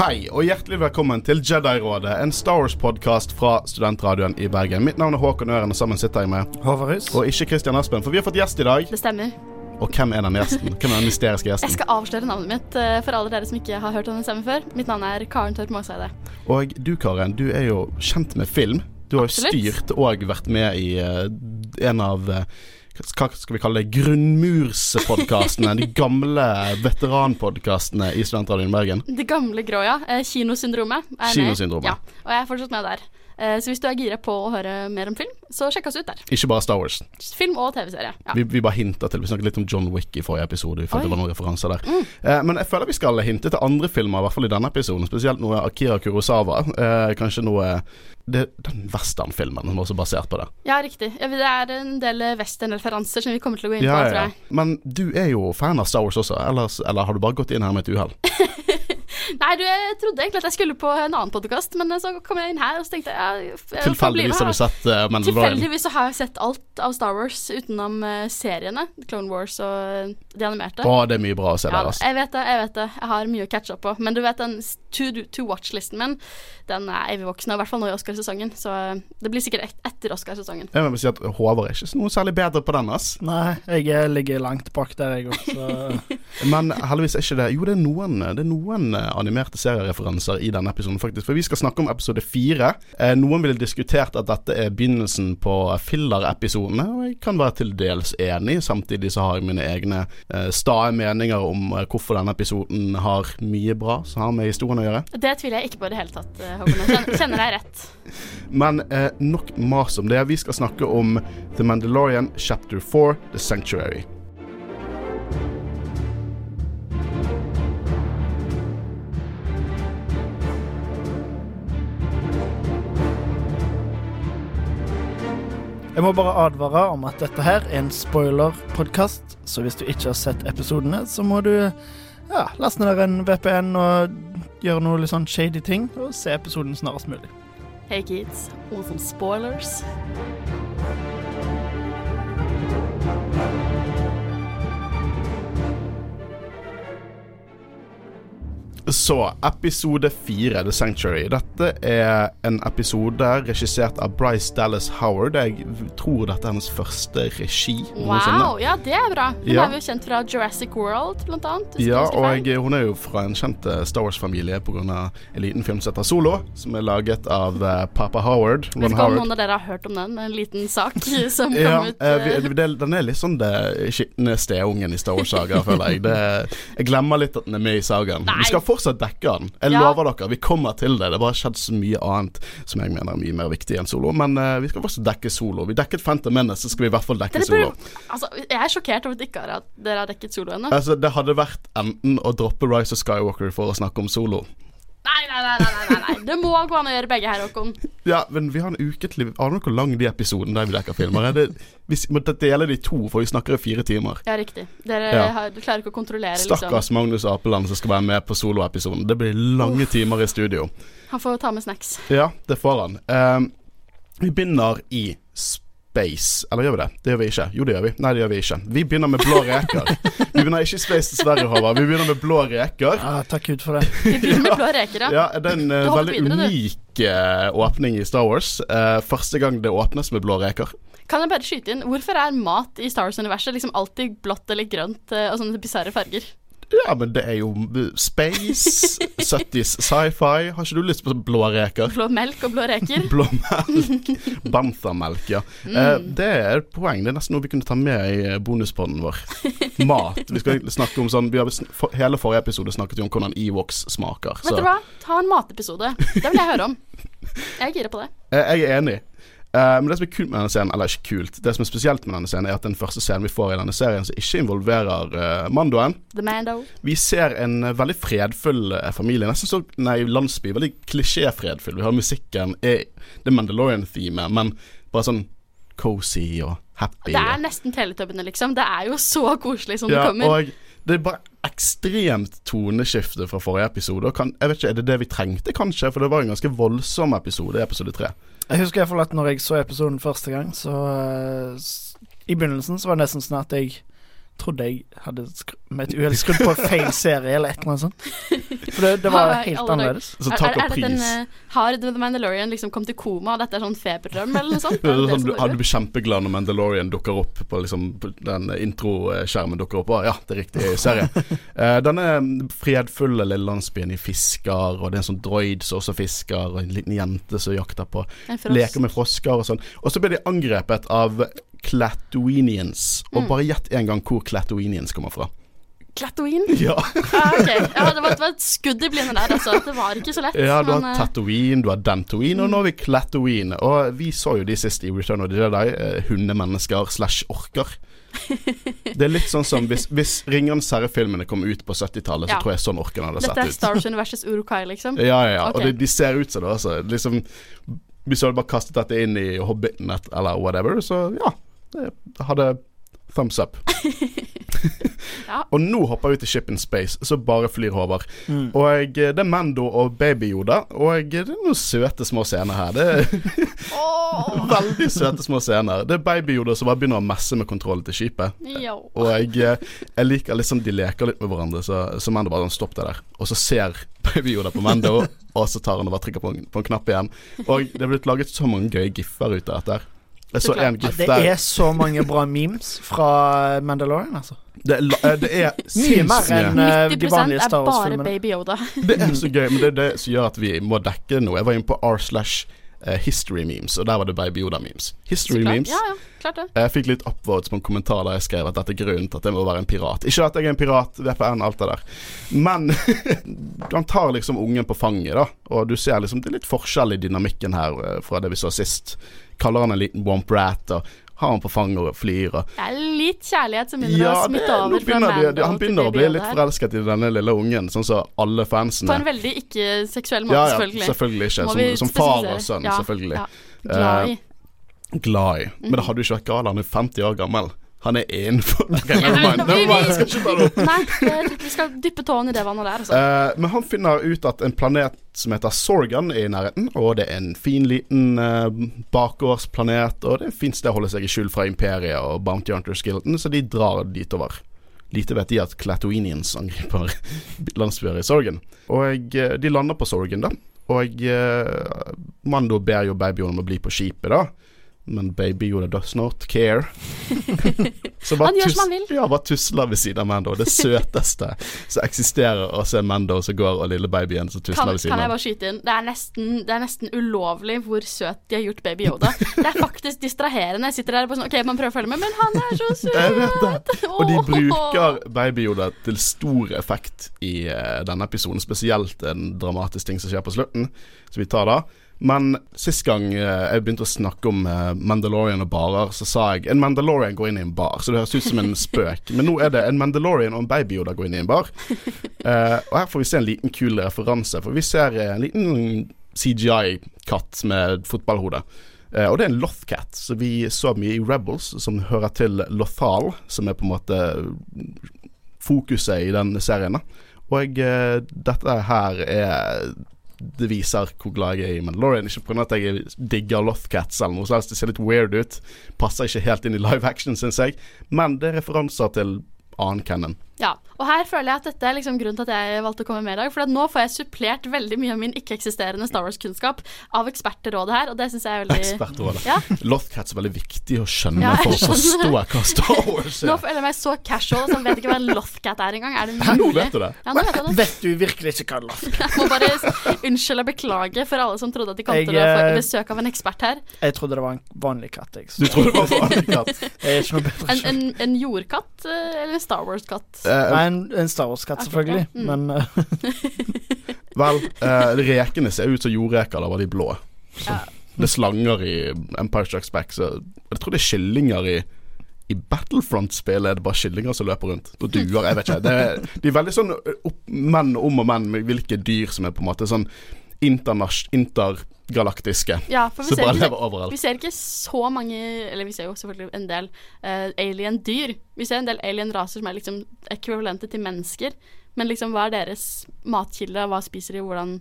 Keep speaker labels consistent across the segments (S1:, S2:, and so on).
S1: Hei, og hjertelig velkommen til Jedi-rådet, en Star Wars-podkast fra Studentradioen i Bergen. Mitt navn er Håkon Øren, og sammen sitter jeg med
S2: Håvarhus.
S1: Og ikke Christian Aspen, for vi har fått gjest i dag.
S3: Det stemmer.
S1: Og hvem er den gjesten? Hvem er den mysteriske gjesten?
S3: Jeg skal avsløre navnet mitt eh, for alle dere som ikke har hørt om den stemmen før. Mitt navn er Karen Torp Måseide.
S1: Og du, Karen, du er jo kjent med film. Du har jo styrt og vært med i eh, en av eh, hva skal vi kalle det? Grunnmurspodkastene. de gamle veteranpodkastene i Studentradioen Bergen.
S3: Det gamle grå, ja. Eh, Kinosyndromet. er med.
S1: Kinosyndromet.
S3: Ja, og jeg er fortsatt med der. Eh, Så hvis du er gira på å høre mer om film, så sjekk oss ut der.
S1: Ikke bare Star Wars.
S3: Film og TV-serie. Ja.
S1: Vi, vi bare hinta til. Vi snakket litt om John Wick i forrige episode. Vi følte det var noen referanser der. Eh, men jeg føler vi skal hinte til andre filmer, i hvert fall i denne episoden. Spesielt noe Akira Kurosawa. Eh, kanskje noe det, Den westernfilmen som er også basert på det.
S3: ja, riktig. Ja, det er en del western-referanser som vi kommer til å gå inn på,
S1: ja,
S3: tror
S1: ja.
S3: jeg.
S1: Men du er jo fan av Star Wars også, ellers, eller har du bare gått inn her med et uhell?
S3: Nei, du, jeg trodde egentlig at jeg skulle på en annen podkast, men så kom jeg inn her og så tenkte jeg jeg får bli med
S1: Tilfeldigvis har du sett uh, Mandalorian.
S3: Tilfeldigvis så har jeg sett alt av Star Wars utenom uh, seriene. Clone Wars og eh, de animerte.
S1: Å, det er mye bra å se
S3: Ja,
S1: der, altså.
S3: jeg vet det, jeg vet det. Jeg har mye å catche opp på. Men du vet den to, to watch-listen min, den er evig voksen, i hvert fall nå i Oscarsesongen. Så eh, det blir sikkert et, etter Oscarsesongen.
S1: Jeg vil si at Håvard er ikke noe særlig bedre på den, ass.
S2: Nei, jeg eh, ligger langt bak der, jeg også.
S1: Men heldigvis er ikke det Jo, det er noen, det er noen eh, animerte seriereferanser i denne episoden, faktisk. For vi skal snakke om episode fire. Eh, noen ville diskutert at dette er begynnelsen på filler-episodene, og jeg kan være til dels enig. Samtidig så har jeg mine egne eh, stae meninger om eh, hvorfor denne episoden har mye bra så har vi historien å gjøre.
S3: Det tviler jeg ikke på i det hele tatt, eh, Håkon. Kjenner deg rett.
S1: Men eh, nok mas om det. Vi skal snakke om The Mandalorian chapter 4, The Sanctuary.
S2: Jeg må bare advare om at dette her er en spoiler-podkast, så hvis du ikke har sett episodene, så må du ja, laste ned en VPN og gjøre noe litt sånn shady ting, og se episoden snarest mulig.
S3: Hey kids, og som spoilers.
S1: Så, episode fire, The Sanctuary. Dette er en episode regissert av Bryce Dallas Howard. Jeg tror dette er hennes første regi.
S3: Wow, ja, det er bra. Hun
S1: Ja.
S3: er jo kjent fra Jurassic World, blant annet.
S1: Ja, og
S3: jeg
S1: hun er jo fra en kjent eh, Star Wars-familie pga. en liten film som heter Solo, som er laget av uh, Papa Howard.
S3: Jeg
S1: Ron
S3: vet ikke om noen av dere har hørt om den, en liten sak som kom
S1: Ja,
S3: ut.
S1: eh,
S3: eh,
S1: det, den er litt sånn det skitne steungen i Star Wars-saga, føler jeg. Det, jeg glemmer litt at den er med i sagaen. Vi skal fortsatt dekke den. Jeg
S3: Ja.
S1: lover dere, vi kommer til det. Det har bare skjedd så mye annet som jeg mener er mye mer viktig enn Solo. Men uh, vi skal faktisk dekke Solo. Vi dekket Phantom Menace, så skal vi i hvert fall dekke
S3: Dere
S1: Solo.
S3: burde, altså, jeg er sjokkert over at ikke dere har dekket solo ennå.
S1: Altså, det hadde vært enten å droppe Rise of Skywalker for å snakke om Solo.
S3: Nei, nei, nei, nei, nei. Det må gå an å gjøre begge her, Håkon.
S1: Ja, men vi har en uke til Aner du hvor lang de episoden der vi dekker filmer er? Det, vi må dele de to, for vi snakker i fire timer.
S3: Ja, riktig. Dere
S1: Ja.
S3: har, du klarer ikke å kontrollere, liksom.
S1: Stakkars Magnus Apeland som skal være med på soloepisoden. Det blir lange timer i studio.
S3: Han får ta med snacks.
S1: Ja, det får han. Um, vi begynner i space. Eller gjør vi det? Det gjør vi ikke. Jo, det gjør vi. Nei, det gjør vi ikke. Vi begynner med blå reker. Vi begynner ikke i space dessverre, Håvard. Vi begynner med blå reker.
S2: Ja, takk Gud for det.
S3: Vi begynner med blå reker, ja.
S1: Ja, det er en
S3: uh,
S1: veldig
S3: videre,
S1: unik uh, åpning i Star Wars. Uh, første gang det åpnes med blå reker.
S3: Kan jeg bare skyte inn, hvorfor er mat i Star Wars-universet liksom alltid blått eller grønt og sånne bisarre farger?
S1: Ja, men det er jo space, 70s sci-fi. Har ikke du lyst på blå reker?
S3: Blå melk og blå reker?
S1: Blå melk. Banthamelk, ja. Eh, det er et poeng. Det er nesten noe vi kunne ta med i eh, bonuspodden vår. Mat. Vi skal snakke om sånn vi har, for, Hele forrige episode snakket vi om hvordan Ewoks smaker.
S3: Vet du hva? Ta en matepisode. Det vil jeg høre om. Jeg er gira på det.
S1: eh, jeg er enig. Eh, men det som er kult med denne scenen, eller ikke kult, det som er spesielt med denne scenen, er at den første scenen vi får i denne serien som ikke involverer uh, Mandoen.
S3: The Mando.
S1: Vi ser en uh, veldig fredfull familie. Nesten så Nei, landsby. Veldig klisjéfredfull. Vi har musikken er The Mandalorian-themet, men bare sånn cozy og happy.
S3: Det er nesten Teletubbiene, liksom. Det er jo så koselig som
S1: ja,
S3: det kommer.
S1: og det er bare ekstremt toneskifte fra forrige episode. Kan, jeg vet ikke, Er det det vi trengte, kanskje? For det var en ganske voldsom episode i episode tre.
S2: Jeg husker i hvert fall at når jeg så episoden første gang, så uh, I begynnelsen så var det nesten sånn at jeg trodde jeg hadde med et uhell skrudd på feil serie, eller et eller annet sånt. For det, det var helt annerledes.
S1: Så takk og
S3: en
S1: pris.
S3: Har The Mandalorian liksom kommet i koma, og dette er sånn feberdrøm, eller noe sånt? Er
S1: er
S3: det
S1: sånn, du, du blir kjempeglad når Mandalorian dukker opp på liksom den introskjermen. dukker opp ja, det er riktig serie. Eh, denne fredfulle lille landsbyen i fisker, og det er en sånn droid som også fisker, og en liten jente som jakter på Leker med frosker og sånn. Og så blir de angrepet av Clatoinians. Og
S3: Mm.
S1: bare gjett en gang hvor Clatoinians kommer fra.
S3: Klattoin?
S1: Ja,
S3: Ah, okay. Ja, det var, det var et skudd i blinde der, altså. Det var ikke så lett.
S1: ja du
S3: men,
S1: har
S3: eh,
S1: Tatooine, du har Dentoine, og nå har vi Clatoine. Og vi så jo de sist i Return of the Jedi. eh, hundemennesker slash orker. Det er litt sånn som hvis, hvis Ringenes herre-filmene kom ut på 70-tallet, så
S3: Ja.
S1: tror jeg sånn orken hadde
S3: Dette er
S1: sett ut.
S3: Star Wars-universets Urukai, liksom.
S1: Ja, ja, ja.
S3: Okay.
S1: Og de, de ser ut som det, altså. Liksom, hvis du hadde bare kastet dette inn i Hobbiten eller whatever, så ja. Det hadde thumbs up.
S3: Ja.
S1: Og nå hopper vi til Ship in Space, så bare flyr Håvard.
S2: Mm.
S1: Og det er Mando og Baby-Yoda, og det er noen søte små scener her. Det er veldig søte små scener. Det er Baby-Yoda som bare begynner å messe med kontrollen til skipet. Og jeg, eh, jeg liker liksom de leker litt med hverandre, så, så Mando bare stopper stopp det der. Og så ser Baby-Yoda på Mando, og så tar han og bare trykker på en, på en knapp igjen. Og det er blitt laget så mange gøye giffer ut av dette. her. Jeg så en gif der.
S2: det er så mange bra memes fra Mandalorian, altså.
S1: Det er, det er
S2: Mye mer enn eh, de
S3: 90
S2: vanlige
S3: er
S2: Star
S3: bare
S2: Wars-filmene.
S3: Baby Yoda.
S1: Det er så gøy, men det er det som gjør at vi må dekke noe. Jeg var inne på r slash eh, history memes, og der var det Baby Yoda-memes. History memes.
S3: Ja, ja, klart det.
S1: Jeg fikk litt upvotes på en kommentar der jeg skrev at dette er grunnen til at jeg må være en pirat. Ikke at jeg er en pirat, VPN, alt det der. Men han tar liksom ungen på fanget, da. Og du ser liksom det er litt forskjell i dynamikken her eh, fra det vi så sist. Kaller han en liten womp rat og har han på fanget og flyr og
S3: Det er litt kjærlighet som begynner
S1: Ja,
S3: å smitte over Det,
S1: begynner de,
S3: Mando
S1: de, han begynner å bli litt forelsket i denne lille ungen, sånn som alle fansene.
S3: På en veldig ikke-seksuell måte,
S1: Ja, ja,
S3: selvfølgelig.
S1: selvfølgelig ikke. Som, som far og sønn, selvfølgelig.
S3: ja. Glad i.
S1: Glad i. Men det hadde jo ikke vært galt, han er 50 år gammel. Han er én for
S3: okay,
S1: never mind.
S3: men
S1: Never.
S3: Nei, vi skal dyppe tåen i det vannet der.
S1: Eh, men han finner ut at en planet som heter Sorgan er i nærheten, og det er en fin liten uh, bakgårdsplanet, og det er et fint sted å holde seg i skjul fra Imperiet og Bounty Hunters Guilden, så de drar dit over. Lite vet de at Clatoinians angriper landsbyer i Sorgan. Og eh, de lander på Sorgan, da. Og uh, Mando ber jo babyen om å bli på skipet, da. Men Baby Yoda does not care.
S3: Han gjør som han vil.
S1: Ja, bare tusler ved siden av Mando. Det søteste som eksisterer, å se Mando som går, og lille babyen som tusler
S3: Kan,
S1: ved siden
S3: kan jeg bare skyte inn? Det er, nesten, det er nesten ulovlig hvor søt de har gjort Baby Yoda. Det er faktisk distraherende. Jeg sitter der og sånn OK, man prøver å følge med, men han er så søt!
S1: Jeg vet det. Og de bruker Baby Yoda til stor effekt i eh, denne episoden, spesielt en dramatisk ting som skjer på slutten, som vi tar da. Men sist gang eh, jeg begynte å snakke om eh, Mandalorian og barer, så sa jeg en Mandalorian går inn i en bar, så det høres ut som en spøk. Men nå er det en Mandalorian og en Baby Yoda går inn i en bar. Eh, og her får vi se en liten kul referanse, for vi ser en liten CGI-katt med fotballhode. Og det er en Lothcat, så vi så mye i Rebels, som hører til Lothal, som er på en måte fokuset i den serien. Og dette her er Det viser hvor glad jeg er i Mandalorian. Ikke pga. at jeg digger Lothcats eller noe så. Det ser litt weird ut. Passer ikke helt inn i live action, syns jeg. Men det er referanser til annen canon.
S3: Ja, og her føler jeg at dette er liksom grunnen til at jeg valgte å komme med i dag. For at nå får jeg supplert veldig mye av min ikke-eksisterende Star Wars-kunnskap av ekspertrådet her, og det syns jeg er veldig
S1: Ekspertrådet.
S3: Ja.
S1: Lothcats er veldig viktig å skjønne
S3: Ja,
S1: for å forstå hva Star Wars
S3: Nå
S1: er.
S3: føler jeg meg så casual, så jeg vet ikke hva en Lothcat er engang. Er det
S1: Nå vet du det.
S3: Ja, nå vet jeg det.
S2: Vet du virkelig ikke hva en Lothcat er?
S3: Jeg må bare unnskyld unnskylde og beklage for alle som trodde at de kom
S2: Jeg,
S3: til å få
S2: eh,
S3: besøk av en ekspert her.
S2: Jeg trodde det var en vanlig katt. Jeg,
S1: Du trodde det var en vanlig katt?
S2: jeg er ikke noe bedre
S3: En, en, en jordkatt eh, eller en Star Wars-katt?
S1: Eh,
S2: Nei, en, en Star Wars-katt, selvfølgelig.
S3: Mm.
S2: Men uh,
S1: Vel, uh, rekene ser ut som jordreker, da var de blå. Så,
S3: Ja.
S1: Det er slanger i Empire Strikes Back, så jeg tror det er kyllinger i i Battlefront-spillet er det bare kyllinger som løper rundt. Og duer, jeg vet ikke. Det er, de er veldig sånn opp, menn om og menn med hvilke dyr som er på en måte sånn internasj- intergalaktiske.
S3: Ja, for vi ser, ikke, vi ser ikke så mange Eller vi ser jo selvfølgelig en del uh, alien-dyr. Vi ser en del alien-raser som er liksom ekvivalente til mennesker. Men liksom, hva er deres matkilde? Hva spiser de? Hvordan,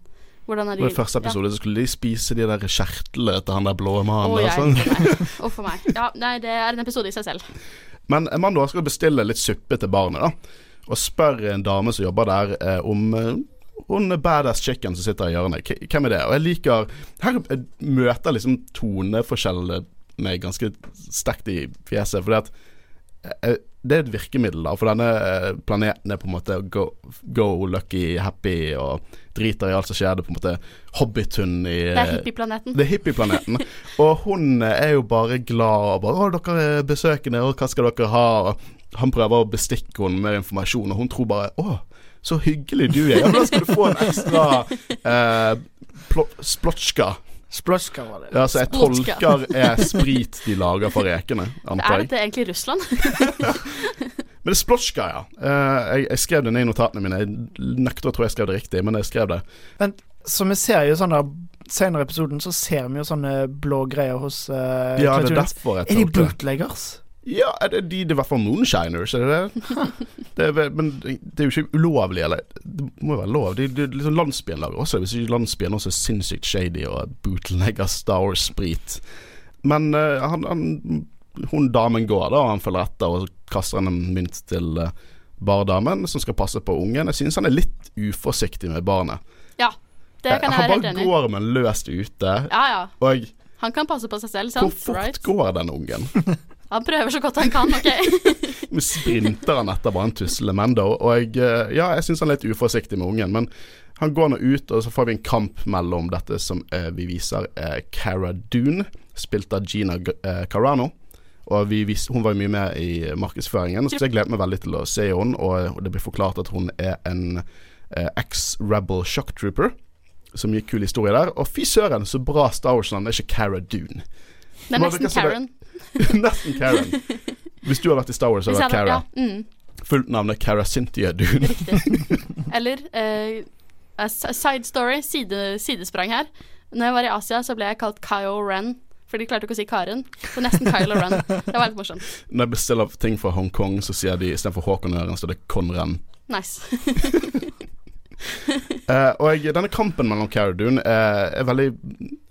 S3: hvordan er de
S1: I første episode så skulle de spise de der kjertlene til han der blå
S3: Ja.
S1: mannen. Og sånn.
S3: Å, for meg. Ja, nei, det er en episode i seg selv.
S1: Men Amanda skal bestille litt suppe til barnet, da. Og spør en dame som jobber der, eh, om eh, hun er badass chicken som sitter i hjørnet. Hvem er det? Og jeg liker Her jeg møter liksom toneforskjellene ganske sterkt i fjeset. Fordi at eh, det er et virkemiddel, da. For denne eh, planeten er på en måte go, go lucky, happy og driter i alt som skjer. Det er på en måte hobbithund i
S3: Det er hippieplaneten.
S1: det er hippieplaneten. og hun er jo bare glad og bare 'Å, dere er besøkende, og hva skal dere ha?' Og han prøver å bestikke henne med informasjon, og hun tror bare 'Å, så hyggelig du er'. Ja, da skal du få en ekstra eh, splotska. Splotchka
S2: var det.
S1: Ja, så jeg
S3: Splotchka.
S1: tolker er sprit de lager for rekene, antar
S3: Er
S1: jeg.
S3: dette egentlig Russland?
S1: Men det er splotska, ja. Eh, jeg, jeg skrev det ned i notatene mine. Jeg nekter å tro jeg skrev det riktig, men jeg skrev det.
S2: Men som vi ser jo sånn der Senere i episoden så ser vi jo sånne blå greier hos uh,
S1: Ja, det er derfor jeg
S2: Er de
S1: det.
S2: bootleggers?
S1: Ja, det, de, det hvert fall moonshiners, er det det? det men det er jo ikke ulovlig, eller Det må jo være lov. Det, det, liksom Landsbyen lager også Hvis ikke landsbyen også er sinnssykt shady og bootlegger Star Wars-sprit. Men uh, han, han, hun damen går, da, og han følger etter og kaster en mynt til uh, bardamen som skal passe på ungen. Jeg synes han er litt uforsiktig med barnet.
S3: Ja, det kan jeg
S1: han
S3: være helt
S1: bare
S3: enig i.
S1: går med en løst ute,
S3: Ja, ja.
S1: og
S3: Han kan passe på seg selv,
S1: hvor fort
S3: Right?
S1: går den ungen?
S3: Han prøver så godt han kan, OK?
S1: Nå sprinter han etter bare en tussle Mando, og jeg, eh, ja, jeg syns han er litt uforsiktig med ungen. Men han går nå ut, og så får vi en kamp mellom dette som eh, vi viser er Cara Dune, spilt av Gina eh, Carano. Og vi vis, Hun var jo mye med i markedsføringen, så jeg gleder meg veldig til å se henne. Og, det blir forklart at hun er en eh, ex-rebel shock trooper. Så mye kul historie der. Og fy søren, så bra Star Wars-navn. Det er ikke Cara Dune.
S3: Det er nesten Karen.
S1: Nesten Karen. Hvis du har vært i Star Wars, så har du vært Cara.
S3: Ja, mm,
S1: Fullt navn er Cara Cynthia Dune.
S3: riktig. Eller eh, side story, side, sidesprang her. Når jeg var i Asia, så ble jeg kalt Kyo Ren. For de klarte ikke å si Karen. Så nesten Kylo Ren. Det var litt morsomt.
S1: Når jeg bestiller ting fra Hongkong, så sier de istedenfor Håkon Øren, så er det Konren.
S3: Nice.
S1: uh, og denne kampen mellom Cara Dune er, er veldig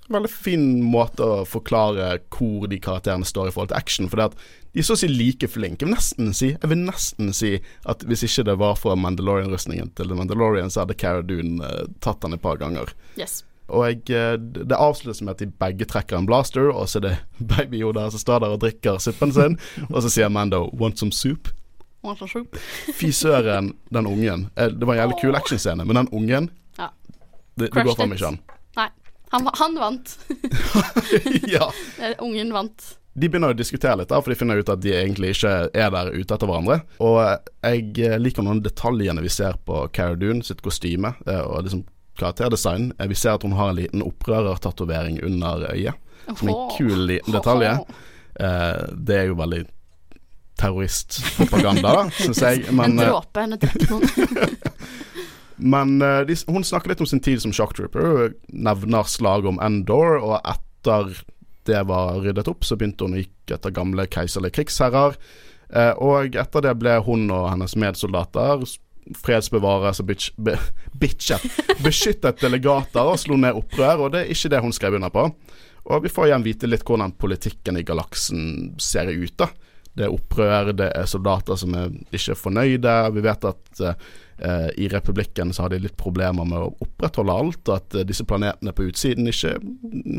S1: Veldig fin måte å forklare hvor de karakterene står i forhold til action. For de er så å si like flinke. Jeg vil nesten si vil nesten si at hvis ikke det var for Mandalorian-rustningen til The Mandalorian, så hadde Cara Dune uh, tatt han et par ganger.
S3: Yes.
S1: Og jeg, eh, det avsluttes med at de begge trekker en blaster, og så er det Baby Yoda som står der og drikker suppen sin, og så sier Mando 'want some soup'?
S3: Want some soup?
S1: Fy søren, den ungen. Eh, Det var en jævlig kul actionscene, men den ungen
S3: Ja.
S1: Det, det går faen ikke an.
S3: Han, han vant.
S1: ja.
S3: Eh, Ungen vant.
S1: De begynner å diskutere litt, da, for de finner ut at de egentlig ikke er der ute etter hverandre. Og eh, jeg liker noen detaljene vi ser på Cara Dune sitt kostyme, eh, og liksom karakterdesign. Eh, Vi ser at hun har en liten opprørertatovering under øyet, som en kul liten detalj. Eh, Det er jo veldig terroristpropaganda, da, syns jeg. Men,
S3: en
S1: eh,
S3: dråpe. en.
S1: Men eh, de, hun snakker litt om sin tid som shocktrooper, Hun nevner slaget om Endor, og etter det var ryddet opp, så begynte hun å gikk etter gamle keiserlige krigsherrer. Eh, og etter det ble hun og hennes medsoldater fredsbevarere som bitch, be, bitchet, beskyttet delegater og slo ned opprør, og det er ikke det hun skrev under på. Og vi får igjen vite litt hvordan politikken i galaksen ser ut, da. Det er opprør, det er soldater som er ikke fornøyde. Vi vet at eh, i republikken så har de litt problemer med å opprettholde alt, og at eh, disse planetene på utsiden ikke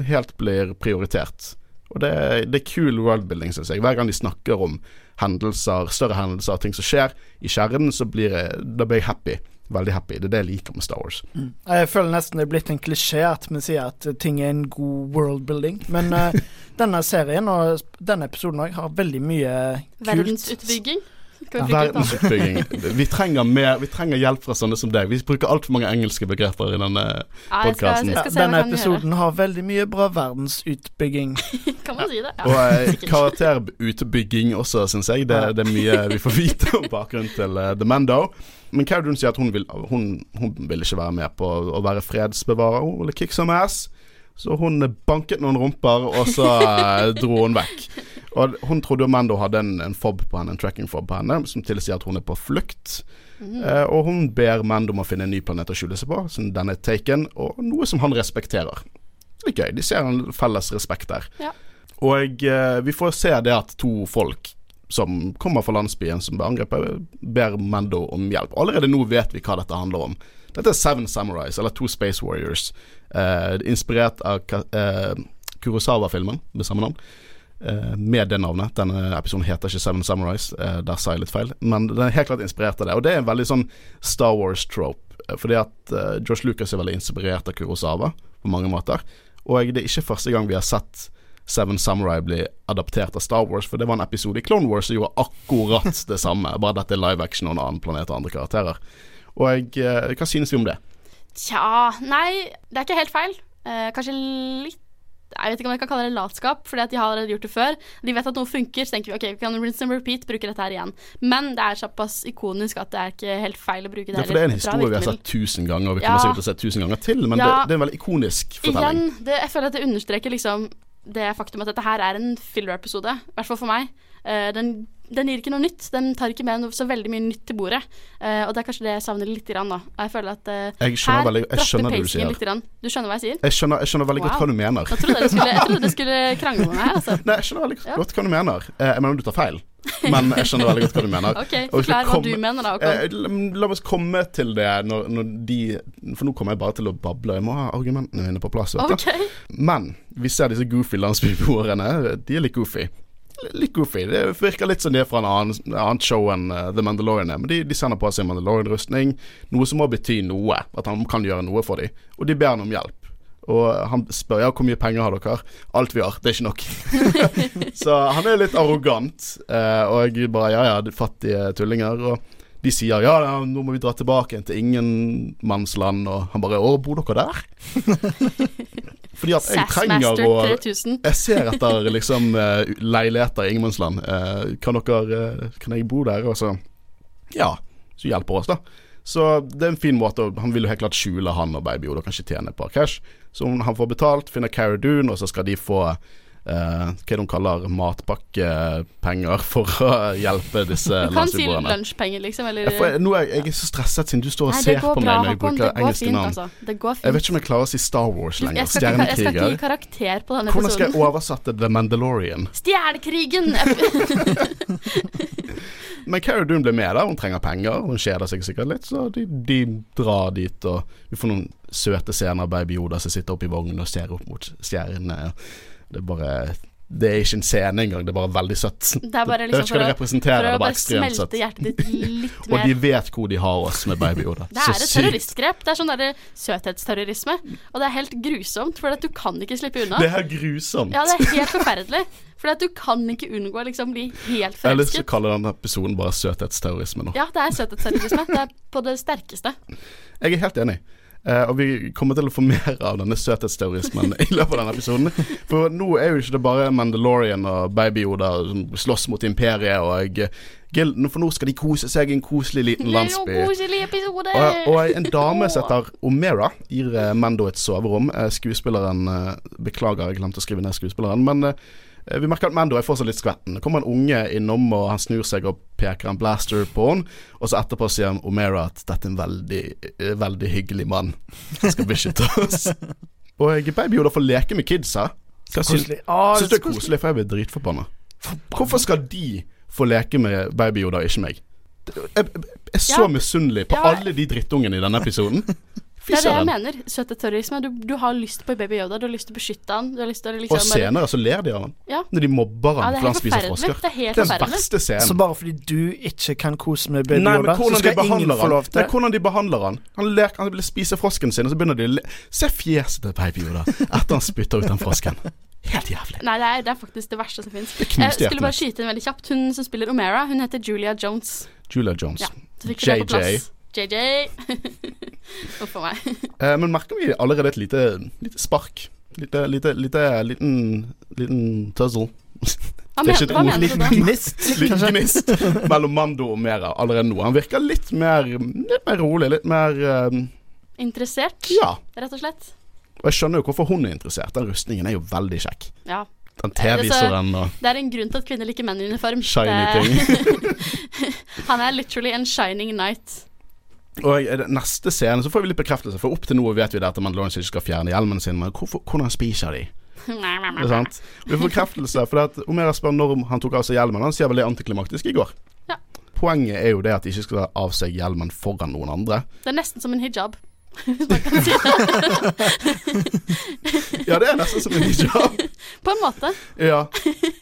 S1: helt blir prioritert. Og det, det er kul worldbuilding, syns jeg. Hver gang de snakker om hendelser, større hendelser, ting som skjer i kjernen, så blir jeg, da blir jeg happy. Veldig happy. Det er det jeg liker med Star Wars.
S2: Jeg føler nesten det er blitt en klisjé at vi sier at ting er en god worldbuilding. Men uh, denne serien og denne episoden òg har veldig mye kult.
S3: Verdensutbygging. Annet?
S1: Verdensutbygging. Vi trenger mer Vi trenger hjelp fra sånne som deg. Vi bruker altfor mange engelske begreper i denne
S3: Ja, jeg
S1: podcasten.
S2: Ja, denne episoden har veldig mye bra verdensutbygging.
S3: Kan man si det? Ja,
S1: Og eh, karakterutbygging også, syns jeg. Det, det er mye vi får vite om bakgrunnen til uh, The Mando. Men Cara Dune sier at hun vil, hun, hun vil ikke være med på å være fredsbevarer. Hun ville kick some ass. Så hun banket noen rumper, og så eh, dro hun vekk. Og hun trodde jo Mando hadde en, en fob på henne, en tracking fob på henne, som tilsier at hun er på flukt.
S3: Mm.
S1: Eh, og hun ber Mando om å finne en ny planet å skjule seg på, som den er taken, og noe som han respekterer. Det er gøy. De ser en felles respekt der.
S3: Ja.
S1: Og eh, vi får se det at to folk som kommer fra landsbyen som ble angrepet, ber Mando om hjelp. Allerede nå vet vi hva dette handler om. Dette er Seven Samurais, eller To Space Warriors. Eh, inspirert av eh, Kurosawa-filmen med samme navn. Eh, med det navnet. Denne episoden heter ikke Seven Samurais, eh, der sa jeg litt feil. Men den er helt klart inspirert av det. Og det er en veldig sånn Star Wars-trope. eh, Fordi at eh, Josh Lucas er veldig inspirert av Kurosawa på mange måter. Og det er ikke første gang vi har sett Seven Samurai blir adaptert av Star Wars, for det var en episode i Clone Wars som gjorde akkurat det samme, bare dette er live action og en annen planet og andre karakterer. Og jeg, eh, hva synes vi om det?
S3: Tja, nei, det er ikke helt feil. Eh, kanskje litt Jeg vet ikke om jeg kan kalle det latskap, fordi at de har allerede gjort det før. De vet at noe funker, så tenker vi ok, vi kan rinse and repeat, bruke dette her igjen. Men det er såpass ikonisk at det er ikke helt feil å bruke det.
S1: Er for det er en historie vi har sett tusen ganger, og vi
S3: Ja.
S1: kommer sikkert til å se tusen ganger til, men
S3: Ja.
S1: det, det er en veldig ikonisk fortelling.
S3: Igjen, det, jeg føler at det understreker liksom det faktum at dette her er en filler-episode. I hvert fall for meg. Uh, den, den gir ikke noe nytt. Den tar ikke med noe, så veldig mye nytt til bordet. Uh, og det er kanskje det jeg savner litt, grann, da. Jeg føler at uh,
S1: Jeg
S3: her
S1: veldig- jeg skjønner det du sier.
S3: litt. Grann. Du skjønner hva jeg sier?
S1: Jeg skjønner, jeg skjønner veldig godt hva du mener.
S3: Jeg trodde dere skulle, skulle krangle med meg her, altså.
S1: Nei, jeg skjønner veldig
S3: Ja.
S1: godt hva du mener. Uh, Jeg mener du tar feil, men jeg skjønner veldig godt hva du mener.
S3: Ok, forklar hva du mener da.
S1: Eh, la, oss komme til det når, når de For nå kommer jeg bare til å bable. Jeg må ha argumentene mine på plass. Vet du.
S3: Ok.
S1: Men vi ser disse goofy landsbyboerne. De er litt goofy. Litt goofy. Det virker litt som de er fra en annen, annet show enn uh, The Mandalorian. Men de, de sender på seg Mandalorian-rustning, noe som må bety noe. At han kan gjøre noe for dem. Og de ber han om hjelp. Og han spør ja, hvor mye penger har dere? Alt vi har. Det er ikke nok. Så han er litt arrogant. uh, og jeg bare ja ja, fattige tullinger. Og de sier ja, ja, nå må vi dra tilbake igjen til ingenmannsland. Og han bare å, bor dere der? Fordi at jeg trenger å jeg ser etter liksom eh, leiligheter i ingenmannsland. Eh, kan dere eh, Kan jeg bo der? Og så Ja, så hjelper oss, da. Så det er en fin måte Han vil jo helt klart skjule han og Baby Yoda, kanskje tjene et par cash. Så han får betalt, finner Cara Dune, og så skal de få hva er det de kaller matpakkepenger for å hjelpe disse
S3: Du kan si
S1: landsbyboerne.
S3: lunsjpenger, liksom, eller
S1: Jeg, nå er jeg, jeg er så stresset siden du står og
S3: Nei,
S1: ser på
S3: bra,
S1: meg når jeg bruker engelske
S3: fint,
S1: navn.
S3: altså. Det går
S1: Jeg vet ikke om jeg klarer å si Star Wars lenger.
S3: jeg, skal ikke, jeg skal ikke gi karakter på denne
S1: Hvordan skal jeg oversette The Mandalorian?
S3: Stjernekrigen!
S1: Men Cara Dune ble med, da. Hun trenger penger. Hun kjeder seg sikkert litt, så de, de drar dit. Og vi får noen søte scener av Baby Yoda som sitter oppe i vognen og ser opp mot stjernene. Det er bare Det er ikke en scene engang, det er bare veldig søtt.
S3: Det er bare liksom for
S1: det
S3: å, for å
S1: bare ekstremt søtt.
S3: smelte hjertet ditt litt
S1: Og de vet hvor de har oss med Baby Yoda.
S3: Det er et terroristgrep. Det er sånn derre søthetsterrorisme. Og det er helt grusomt, for du kan ikke slippe unna.
S1: Det er grusomt.
S3: Ja, det er helt forferdelig. For du kan ikke unngå å liksom bli helt
S1: jeg har lyst til å kalle denne episoden bare søthetsterrorisme nå.
S3: Ja, det er søthetsterrorisme. Det er på det sterkeste.
S1: Jeg er helt enig. Eh, og vi kommer til å få mer av denne søthetsterrorismen i løpet av denne episoden. For nå er jo ikke det bare Mandalorian og Baby Yoda som slåss mot imperiet og Gilden, For nå skal de kose seg i en koselig liten landsby. Og, og en dame som heter Omera gir eh, Mando et soverom. Eh, skuespilleren Beklager, jeg glemte å skrive ned skuespilleren. Men vi merker at Mando er fortsatt litt skvetten. Det kommer en unge innom, og han snur seg og peker en blaster på henne. Og så etterpå sier han Omera at dette er en veldig, eh, veldig hyggelig mann. Han skal beskytte oss. og Baby Yoda får leke med kidsa. Syns ah, du det er koselig? For jeg blir dritforbanna. Hvorfor skal de få leke med Baby Yoda, ikke meg? Jeg, jeg er så
S3: Ja.
S1: misunnelig på
S3: Ja.
S1: alle de drittungene i denne episoden.
S3: Det er det jeg mener. Søthetsterrorisme. Du, du har lyst på Baby Yoda, du har lyst til å beskytte han. Du har lyst til å liksom
S1: Og senere så ler de av han.
S3: Ja.
S1: Når de mobber
S3: Ja,
S1: han
S3: er
S1: fordi han spiser frosker.
S3: Det er helt
S1: den verste scenen.
S2: Så bare fordi du ikke kan kose med Baby
S1: Nei,
S2: Yoda, så skal ingen få lov til det?
S1: hvordan de behandler han Han, ler, han vil spise frosken sin, og så begynner de å le. Se fjeset til Baby Yoda etter han spytter ut den frosken. Helt jævlig.
S3: Nei, det er, det er faktisk det verste som fins. Jeg skulle bare skyte inn veldig kjapt. Hun som spiller Omera, hun heter Julia Jones.
S1: Julia Jones.
S3: Ja, Så det på
S1: JJ.
S3: JJ. Huff a meg.
S1: Eh, men merker vi allerede et lite, lite spark? Lite, lite, lite liten, liten tuzzle.
S3: Hva,
S1: Det er ikke et
S3: hva
S1: ord.
S3: mener du
S2: Liten gnist,
S1: Litt gnist mellom Mando og Mera allerede nå. Han virker litt mer, litt mer rolig, litt mer um...
S3: Interessert,
S1: Ja.
S3: rett og slett.
S1: Og jeg skjønner jo hvorfor hun er interessert. Den rustningen er jo veldig kjekk.
S3: Ja.
S1: Den T-viseren og
S3: Det er en grunn til at kvinner liker menn i uniform.
S1: shiny ting.
S3: Han er literally en shining knight.
S1: Og neste scene så får vi litt bekreftelse, for opp til nå vet vi det at Mandalorian ikke skal fjerne hjelmen sin, men hvorfor, hvordan spiser de? Det er sant? Vi får bekreftelse, for at Omera spør når han tok av seg hjelmen. Han sier vel det antiklimaktisk i går.
S3: Ja.
S1: Poenget er jo det at de ikke skal ta av seg hjelmen foran noen andre.
S3: Det er nesten som en hijab. Hvis man kan si det.
S1: Ja, det er nesten som en hijab.
S3: På en måte.
S1: Ja.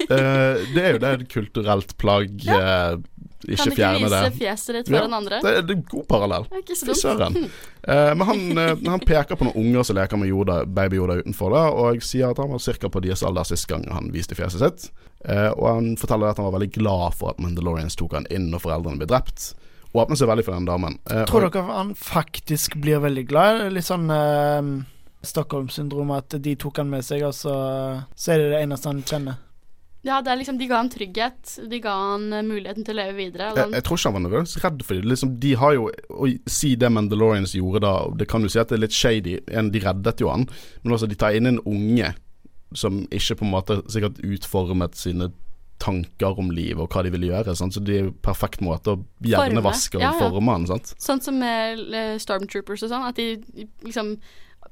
S1: Uh, det er jo det kulturelt plagg. Ja.
S3: Kan
S1: ikke
S3: du ikke
S1: fjerne det.
S3: vise fjeset ditt
S1: Ja,
S3: den andre?
S1: Det er det er en god parallell.
S3: Ikke
S1: Fy søren. Eh, men han, eh, han peker på noen unger som leker med Yoda, baby Yoda utenfor da, og sier at han var ca. på deres alder sist gang han viste fjeset sitt. Eh, og han forteller at han var veldig glad for at Mandalorians tok han inn når foreldrene ble drept. Åpner seg veldig for den damen. Eh,
S2: Tror
S1: og-
S2: dere han faktisk blir veldig glad? Litt sånn eh, Stockholm-syndrom, at de tok han med seg, og så, så er det det eneste han kjenner.
S3: Ja, det er liksom, De ga han trygghet. De ga han eh, muligheten til å leve videre.
S1: Jeg, jeg tror ikke han var nødvendigvis redd for det. Liksom, de har jo Å si det Mandalorians gjorde da, det kan du si at det er litt shady. En, de reddet jo han, men også de tar inn en unge som ikke på en måte sikkert utformet sine tanker om livet og hva de vil gjøre. Sant? Så det er jo perfekt måte å hjernevaske og
S3: Ja, ja.
S1: forme han. Sant?
S3: sånn som med eh, Stormtroopers og sånn, at de liksom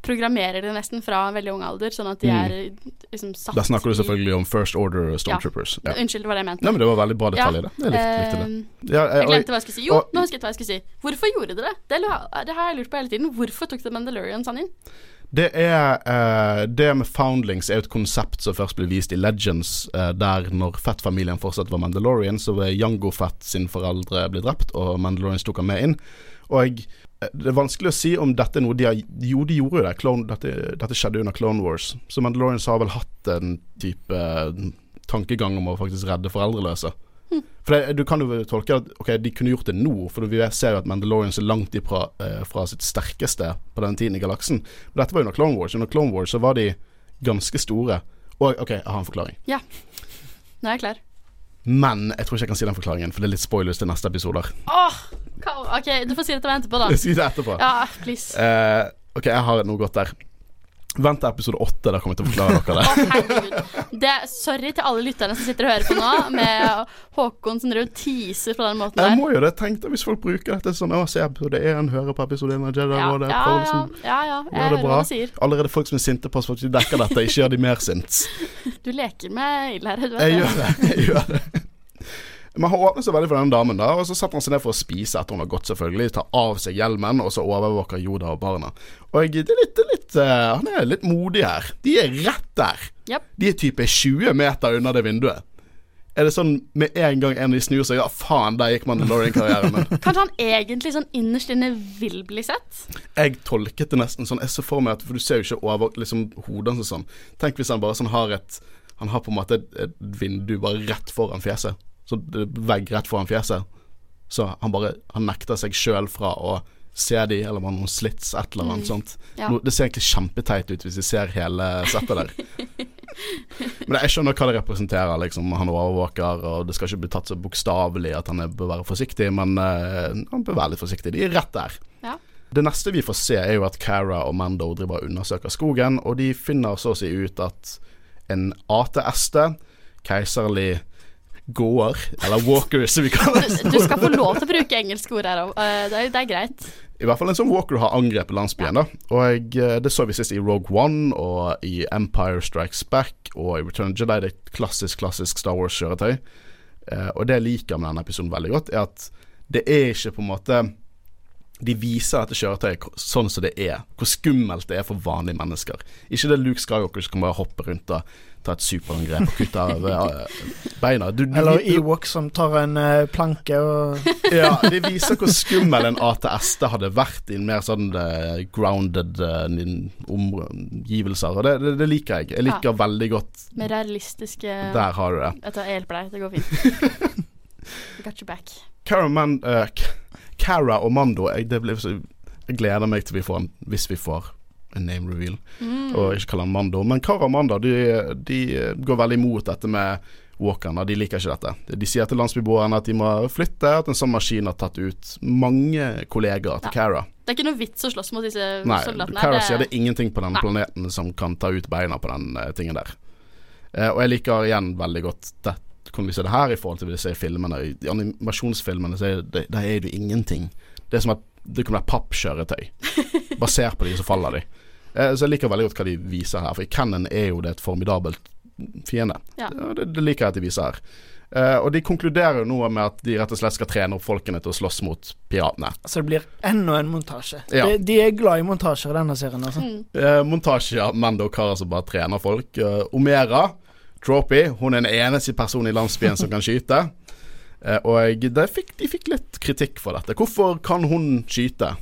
S3: programmerer det nesten fra en veldig ung alder, sånn at de
S1: Mm.
S3: er liksom satt
S1: Da snakker du selvfølgelig om First Order Stormtroopers. Ja.
S3: Unnskyld, det var det jeg mente.
S1: Nei, men det var veldig bra detalj i det. Jeg likte, likte det.
S3: Eh,
S1: Ja,
S3: Jeg
S1: jeg,
S3: glemte hva jeg skulle si. Jo,
S1: og-
S3: nå husket jeg hva jeg skulle si. Hvorfor gjorde dere det? Det, det har jeg lurt på hele tiden. Hvorfor tok The Mandalorians han inn?
S1: Det er uh, Det med foundlings er et konsept som først ble vist i Legends, uh, der når Fett-familien fortsatt var Mandalorian, så var Jango Fett sin foreldre ble drept, og Mandalorians tok han med inn. Og eh, det er vanskelig å si om dette er noe de har Jo, de gjorde jo det. Clone, dette, dette skjedde under Clone Wars. Så Mandalorians har vel hatt en type eh, tankegang om å faktisk redde foreldreløse. For det, Du kan jo tolke at ok, de kunne gjort det nå, for vi ser jo at Mandalorians er langt ifra eh, fra sitt sterkeste på den tiden i galaksen. Men dette var under Clone Wars. Under Clone Wars så var de ganske store. Og ok, jeg har en forklaring.
S3: Nå er jeg klar.
S1: Men jeg tror ikke jeg kan si den forklaringen, for det er litt spoilers til neste episoder.
S3: Oh, OK, du får si det til meg etterpå, da.
S1: Si det etterpå.
S3: Ja, please.
S1: Uh, ok, jeg har noe godt der. Vent til episode åtte, da kommer jeg til å forklare dere det.
S3: Herregud. Det, sorry til alle lytterne som sitter og hører på nå, med Håkon som driver og teaser på den måten der.
S1: Jeg må jo det. Tenk deg hvis folk bruker dette sånn Å, se episode én, høre på episode én av Jedi
S3: Ja,
S1: Rådet.
S3: ja,
S1: prøve
S3: ja,
S1: liksom
S3: ja, ja. Jeg hører
S1: bra.
S3: hva du sier.
S1: Allerede folk som er sinte på oss for at vi dekker dette, ikke gjør de mer sint.
S3: Du leker med ild her, du vet
S1: Jeg
S3: det.
S1: gjør det. Jeg gjør det. Men han åpnet seg veldig for den damen, da og så setter han seg ned for å spise etter hun har gått, selvfølgelig. Tar av seg hjelmen, og så overvåker Yoda og barna. Og det er litt, det er litt uh, Han er litt modig her. De er rett der.
S3: Yep.
S1: De er type 20 meter unna det vinduet. Er det sånn med en gang en av de snur seg Ja, faen, der gikk Mandalorian-karrieren min.
S3: Kanskje han egentlig sånn innerst inne vil bli sett?
S1: Jeg tolket det nesten sånn. Jeg så for meg at For du ser jo ikke over liksom, hodet hans sånn. Tenk hvis han bare sånn har et Han har på en måte et, et vindu bare rett foran fjeset. Så vegg rett foran fjeset. Så han bare Han nekter seg sjøl fra å se de, eller var noen slits, et eller annet sånt.
S3: ja.
S1: Det ser egentlig kjempeteit ut hvis vi ser hele settet der. Men jeg skjønner hva det representerer, liksom. Han overvåker, og det skal ikke bli tatt så bokstavelig at han bør være forsiktig, men uh, han bør være litt forsiktig. De er rett der.
S3: Ja.
S1: Det neste vi får se, er jo at Cara og Mando driver og undersøker skogen, og de finner så å si ut at en ATST, keiserlig gåer, eller walker som vi kaller det.
S3: Du skal få lov til å bruke engelske ord her òg. Det, er- det er greit.
S1: I hvert fall en sånn walker har angrepet landsbyen, da. Og jeg, det så vi sist i Rogue One, og i Empire Strikes Back, og i Return of Jedi. Det er et klassisk, klassisk Star Wars-kjøretøy. Eh, og det jeg liker med denne episoden veldig godt, er at det er ikke på en måte De viser dette kjøretøyet sånn som det er. Hvor skummelt det er for vanlige mennesker. Ikke det Luke Skywalker som kan bare hoppe rundt og ta et superangrep og kutte av eh, beina. Du, du,
S2: Eller Ewok som tar en eh, planke og
S1: ja, det viser hvor skummel en ATST hadde vært i en mer sånn eh, grounded omgivelser. Og det, det, det liker jeg. Jeg liker veldig godt
S3: Med realistiske
S1: Der har du det.
S3: Jeg tar hjelp deg. Det går fint. Got your back.
S1: Cara, Man, eh, Cara og Mando jeg, det blir så, jeg gleder meg til vi får en Hvis vi får en name reveal,
S3: Mm.
S1: og ikke kalle han Mando. Men Kara og Mando de, de går veldig imot dette med walkerne. De liker ikke dette. De sier til landsbyboerne at de må flytte, at en sånn maskin har tatt ut mange kollegaer til
S3: Ja.
S1: Cara.
S3: Det er ikke noe vits å slåss mot disse
S1: Nei,
S3: soldatene.
S1: Cara
S3: Det-
S1: sier det er ingenting på den
S3: Nei.
S1: planeten som kan ta ut beina på den uh, tingen der. Uh, og jeg liker igjen veldig godt det, Hvordan vi ser det her i forhold til disse filmene. I animasjonsfilmene så er det, der er det jo ingenting. Det er som at det kan være pappkjøretøy. Basert på de, så faller de. Eh, så jeg liker veldig godt hva de viser her, for i Cannon er jo det et formidabelt fiende.
S3: Ja.
S1: det, det liker jeg at de viser her. Uh, og de konkluderer jo nå med at de rett og slett skal trene opp folkene til å slåss mot piratene.
S2: Så det blir enda en montasje.
S1: Ja.
S2: De, de er glad i montasjer i denne serien. Altså.
S3: Mm.
S1: Uh, montasje av Mando og Kara som bare trener folk. Uh, Omera, Tropy, hun er den eneste personen i landsbyen som kan skyte. Eh, og de fikk, de fikk litt kritikk for dette. Hvorfor kan hun skyte?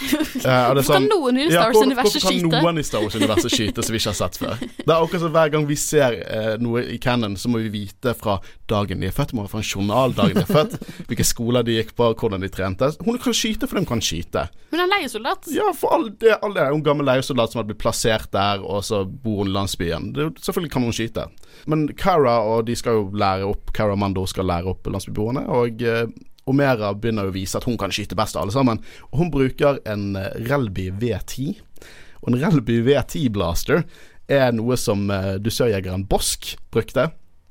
S1: Det er
S3: kan noen i Star
S1: Wars universet
S3: Wars-universet
S1: Hvorfor kan noen i Star Wars-universet skyte som vi ikke har sett før? Det er akkurat som Hver gang vi ser uh, noe i canon, så må vi vite fra dagen de er født, må få en journal dagen de er født, hvilke skoler de gikk på, hvordan de trente. Hun kan skyte fordi hun kan skyte.
S3: Hun er en leiesoldat.
S1: Ja, for all det, all det en gammel leiesoldat som har blitt plassert der, og så bor hun i landsbyen. Det, selvfølgelig kan hun skyte. Men Cara og de skal jo lære opp Cara Mando skal lære opp landsbyboerne, og eh, Omera begynner å vise at hun kan skyte best av alle sammen. Og hun bruker en eh, Relby V10. Og en Relby V10 Blaster er noe som eh, dusørjegeren Bosk brukte,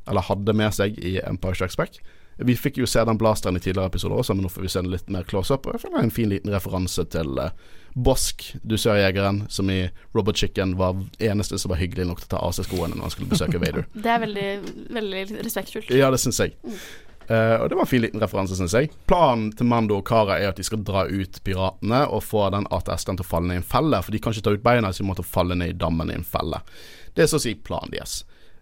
S1: eller hadde med seg i Empire Strikes Back. Vi fikk jo se den blasteren i tidligere episoder også, men nå får vi se den litt mer close up. Og jeg føler det er en fin liten referanse til eh, Bosk, dusørjegeren, som i Robot Chicken var eneste som var hyggelig nok til å ta av seg skoene når han skulle besøke Vader.
S3: Det er veldig, veldig respektfullt.
S1: Ja, det syns jeg. Eh, og det var en fin liten referanse, syns jeg. Planen til Mando og Kara er at de skal dra ut piratene og få den ATS-en til å falle ned i en felle, for de kan ikke ta ut beina, så de måtte falle ned i dammen i en felle. Det er så å si planen deres.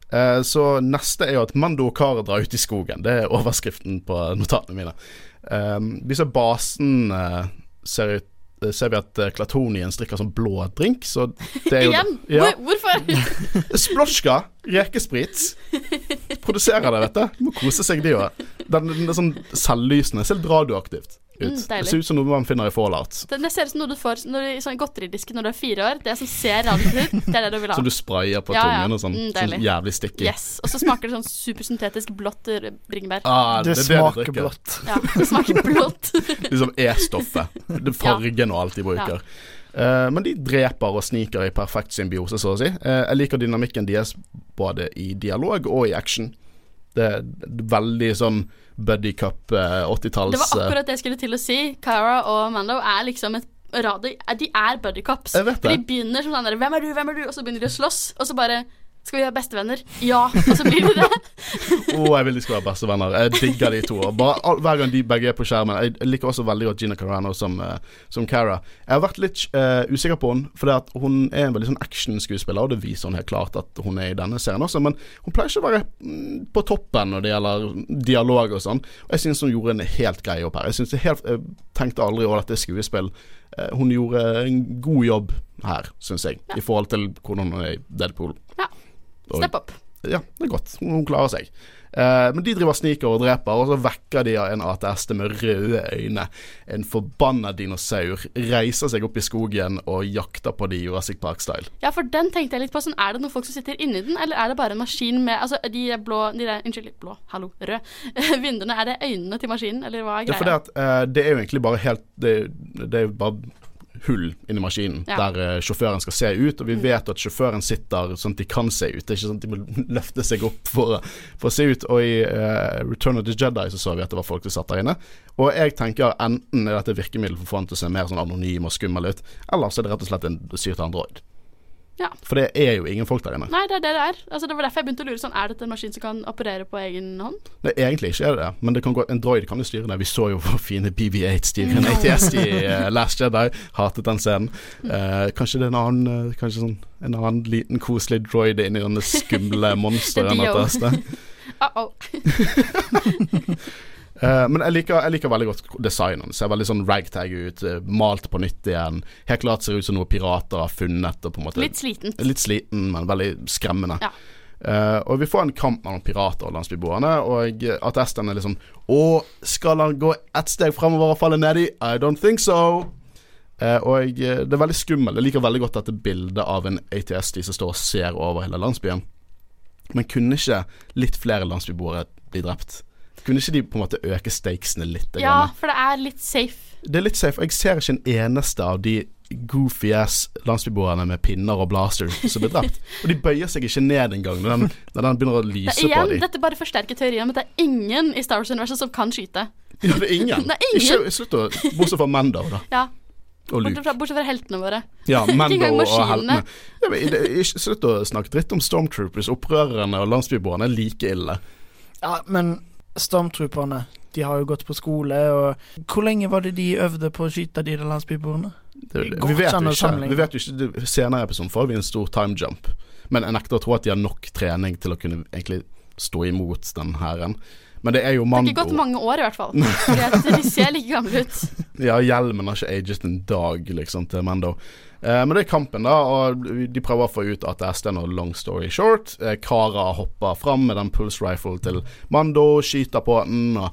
S1: Uh, så neste er jo at Mando og Kara drar ut i skogen. Det er overskriften på notatene mine. Uh, vi ser basen ser ut Ser vi at Klatonien strikker sånn blå drink, så det er jo
S3: Igjen?
S1: Ja.
S3: Hvorfor?
S1: Splosjka, rekesprit. Produserer det, vet du. Må kose seg, de òg. Den, den er sånn selvlysende. selv radioaktivt ut.
S3: Mm,
S1: det ser ut som noe man finner i Fallout.
S3: Det, det ser ut som noe du får når du, i sånn godteridisken når du er fire år. Det som ser rart ut, det er det du vil ha.
S1: Som du sprayer på
S3: Ja, ja.
S1: tungen og sånn.
S3: Mm,
S1: sånn jævlig sticky.
S3: Yes. Og så smaker det sånn supersyntetisk blått bringebær.
S1: Ah,
S2: Det,
S1: det, er det
S2: smaker blått.
S3: Ja, det smaker blått.
S1: Liksom E-stoffet. Fargen og alt de bruker. Eh, men de dreper og sniker i perfekt symbiose, så å si. Uh, jeg liker dynamikken deres både i dialog og i action. Det er veldig sånn buddy cup eh, 80-talls
S3: Det var
S1: eh,
S3: akkurat det jeg skulle til å si. Cara og Mando er liksom et radio, De er buddy cops.
S1: Jeg vet
S3: For de begynner som sånn der 'Hvem er du? Hvem er du?' Og så begynner de å slåss. Og så bare 'Skal vi være bestevenner?' Ja. Og så blir vi det.
S1: Å, jeg vil de skal være bestevenner. Jeg digger de to. Bare, hver gang de begge er på skjermen. Jeg, liker også veldig godt Gina Carano som, eh, som Cara. Jeg har vært litt uh, usikker på henne, for hun er en veldig sånn actionskuespiller, og det viser hun helt klart at hun er i denne serien også. Men hun pleier ikke å være mm, på toppen når det gjelder dialog og sånn. Og jeg syns hun gjorde en helt grei jobb her. Jeg, synes helt, jeg tenkte aldri over dette skuespill. Eh, hun gjorde en god jobb her, syns jeg, i forhold til hvordan hun er i Deadpool.
S3: Ja.
S1: Og-
S3: Step up.
S1: ja, det er godt. Hun, klarer seg. Eh, men de driver sniker og dreper, og så vekker de av en ATST med røde øyne. En forbanna dinosaur reiser seg opp i skogen og jakter på de Jurassic Park-style.
S3: Ja, for den tenkte jeg litt på. Sånn, er det noen folk som sitter inni den, eller er det bare en maskin med Altså, de blå de der, Unnskyld, blå, hallo, rød. Vinduene, er det øynene til maskinen, eller hva er
S1: Det er fordi
S3: greia?
S1: at eh, det er jo egentlig bare helt Det, det er jo bare hull inni maskinen
S3: Ja.
S1: der eh, sjåføren skal se ut, og vi vet at sjåføren sitter sånn at de kan se ut. Det er ikke sånn at de må løfte seg opp for, for å se ut. Og i uh, Return of the Jedi så så vi at det var folk som satt der inne. Og jeg tenker enten er dette virkemiddel for å få han til å se mer sånn anonym og skummel ut, eller så er det rett og slett en styrt android.
S3: Ja.
S1: For det er jo ingen folk der inne.
S3: Nei, det er det det er. Altså, det var derfor jeg begynte å lure sånn Er dette en maskin som kan operere på egen hånd?
S1: Nei, egentlig ikke er det det, men det kan gå, en droid kan jo styre det. Vi så jo hvor fine BB-8 styrer en ATS i uh, Last Jedi. Hatet den scenen. Uh, kanskje det er en annen uh, Kanskje sånn en annen liten koselig droid inni denne skumle monsteret.
S3: Det er
S1: de.
S3: Uh -oh.
S1: Eh, men jeg liker, jeg liker veldig godt designen. Ser veldig sånn ragtag ut. eh, malt på nytt igjen. Helt klart ser ut som noe pirater har funnet. Og på en måte
S3: Litt slitent.
S1: Litt sliten, men veldig skremmende.
S3: Ja.
S1: Uh, og vi får en kamp mellom pirater og landsbyboerne, og at Esten er liksom Å, skal han gå ett steg fremover og falle nedi? I don't think so. Uh, og det er veldig skummelt. Jeg liker veldig godt dette bildet av en ATS-de som står og ser over hele landsbyen. Men kunne ikke litt flere landsbyboere bli drept? Kunne ikke de på en måte øke stakesene litt?
S3: Ja,
S1: grann?
S3: for det er litt safe.
S1: Det er litt safe. og Jeg ser ikke en eneste av de goofy ass landsbyboerne med pinner og blaster som blir drept. Og de bøyer seg ikke ned engang når den, når den begynner å
S3: Det
S1: lyse
S3: er
S1: på dem.
S3: dette bare forsterker teorien om at det er ingen i Star Wars-universet som kan skyte.
S1: Ja, det er ingen.
S3: Det er ingen.
S1: Ikke, slutt å Bortsett fra Mando, da.
S3: Ja.
S1: Og
S3: Bortsett fra, bortsett fra heltene våre.
S1: Ja, Mando
S3: engang
S1: og
S3: maskinene.
S1: heltene. Ja, men det- Ikke slutt å snakke dritt om Stormtroopers. Opprørerne og landsbyboerne er like ille.
S2: Ja, men stormtrooperne, de har jo gått på skole, og Hvor lenge var det de øvde på å skyte de landsbyboerne?
S1: Det,
S2: Det.
S1: vi, vet
S2: ikke.
S1: vi vet jo ikke. Senere i episoden får vi en stor time jump, men jeg nekter å tro at de har nok trening til å kunne egentlig stå imot den hæren. Men det er jo
S3: Det har ikke gått mange år, i hvert fall. Fordi de ser like gamle ut.
S1: Ja, hjelmen har ikke aget en dag, liksom, til Mando. Eh, men det er kampen, da, og de prøver å få ut at det er noe long story short. Eh, Kara hopper fram med den pulse rifle til Mando, skyter på den og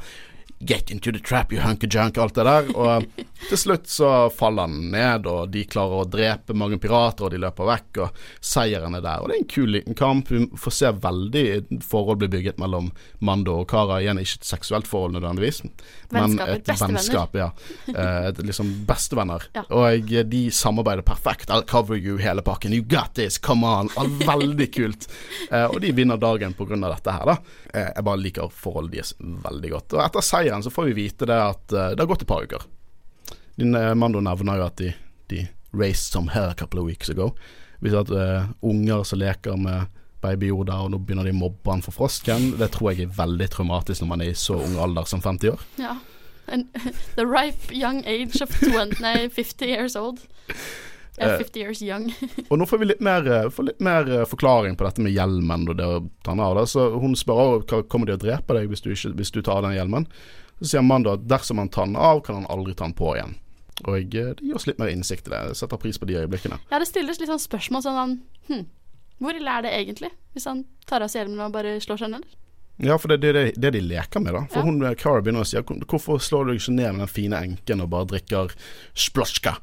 S1: Get into the trap, you hunky-junk, alt det der. Og til slutt så faller han ned, og de klarer å drepe mange pirater, og de løper vekk, og seieren er der. Og det er en kul liten kamp. Vi får se veldig forhold bli bygget mellom Mando og Kara. Igjen ikke et seksuelt forhold nødvendigvis, men et vennskap, ja. Eh, Et liksom bestevenner.
S3: Ja.
S1: Og de samarbeider perfekt. I'll cover you, hele pakken. You got this, come on. Veldig kult. Eh, og de vinner dagen på grunn av dette her, da. Eh, jeg bare liker forholdet deres veldig godt. Og etter seieren så får vi vite det at eh, det har gått et par uker. Din eh, Mando nevner jo at de, de raced some hair a couple of weeks ago. Vi ser at uh, unger som leker med baby Yoda, og nå begynner de å mobbe han for frosken. Det tror jeg er veldig traumatisk når man er i så ung alder som 50 år.
S3: Ja. And the ripe young age of 20, nei, 50 years old. Ja,
S1: Eh,
S3: 50 years young.
S1: Og nå får vi litt mer, eh, får litt mer eh, forklaring på dette med hjelmen og det å ta den av. Da. Så hun spør hva kommer de å drepe deg hvis du, ikke, hvis du tar av den hjelmen. Så sier Mando at dersom han tar den av, kan han aldri ta den på igjen. Og eh, det gir oss litt mer innsikt i det. Jeg setter pris på de øyeblikkene.
S3: Ja, det stilles litt sånn spørsmål sånn han hm, Hvor ille er det egentlig? Hvis han tar av seg hjelmen og bare slår seg ned?
S1: Ja, for det er det, det de leker med, da. For
S3: Ja.
S1: hun eh, Cara begynner å si hvorfor slår du deg ikke ned med den fine enken og bare drikker splosjka?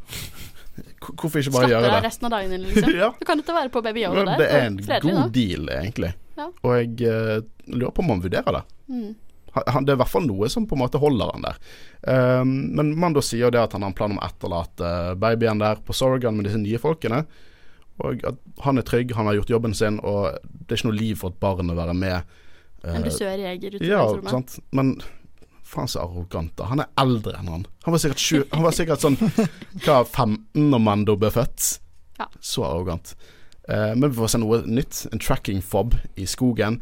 S1: Hvor- Hvorfor ikke bare gjøre
S3: deg
S1: Skatte
S3: resten av dagen din, liksom.
S1: Ja.
S3: Du kan ikke være på Baby Yoda der.
S1: det er en
S3: fredelig,
S1: god
S3: da.
S1: deal, egentlig.
S3: Ja.
S1: Og jeg uh, lurer på om han vurderer det.
S3: Mm.
S1: Han- det er i hvert fall noe som på en måte holder han der. Um, men Mando sier det at han har en plan om å etterlate babyen der på Sorgan med disse nye folkene. Og at han er trygg, han har gjort jobben sin, og det er ikke noe liv for et barn å være med. Uh,
S3: En dusør jeger ute i
S1: ja, sant. Men faen så arrogant, da. Han er eldre enn han. Han var sikkert, sju, han var sikkert sånn hva, 15 når Mando ble født.
S3: Ja.
S1: Så arrogant. Uh, men vi får se noe nytt. En tracking fob i skogen.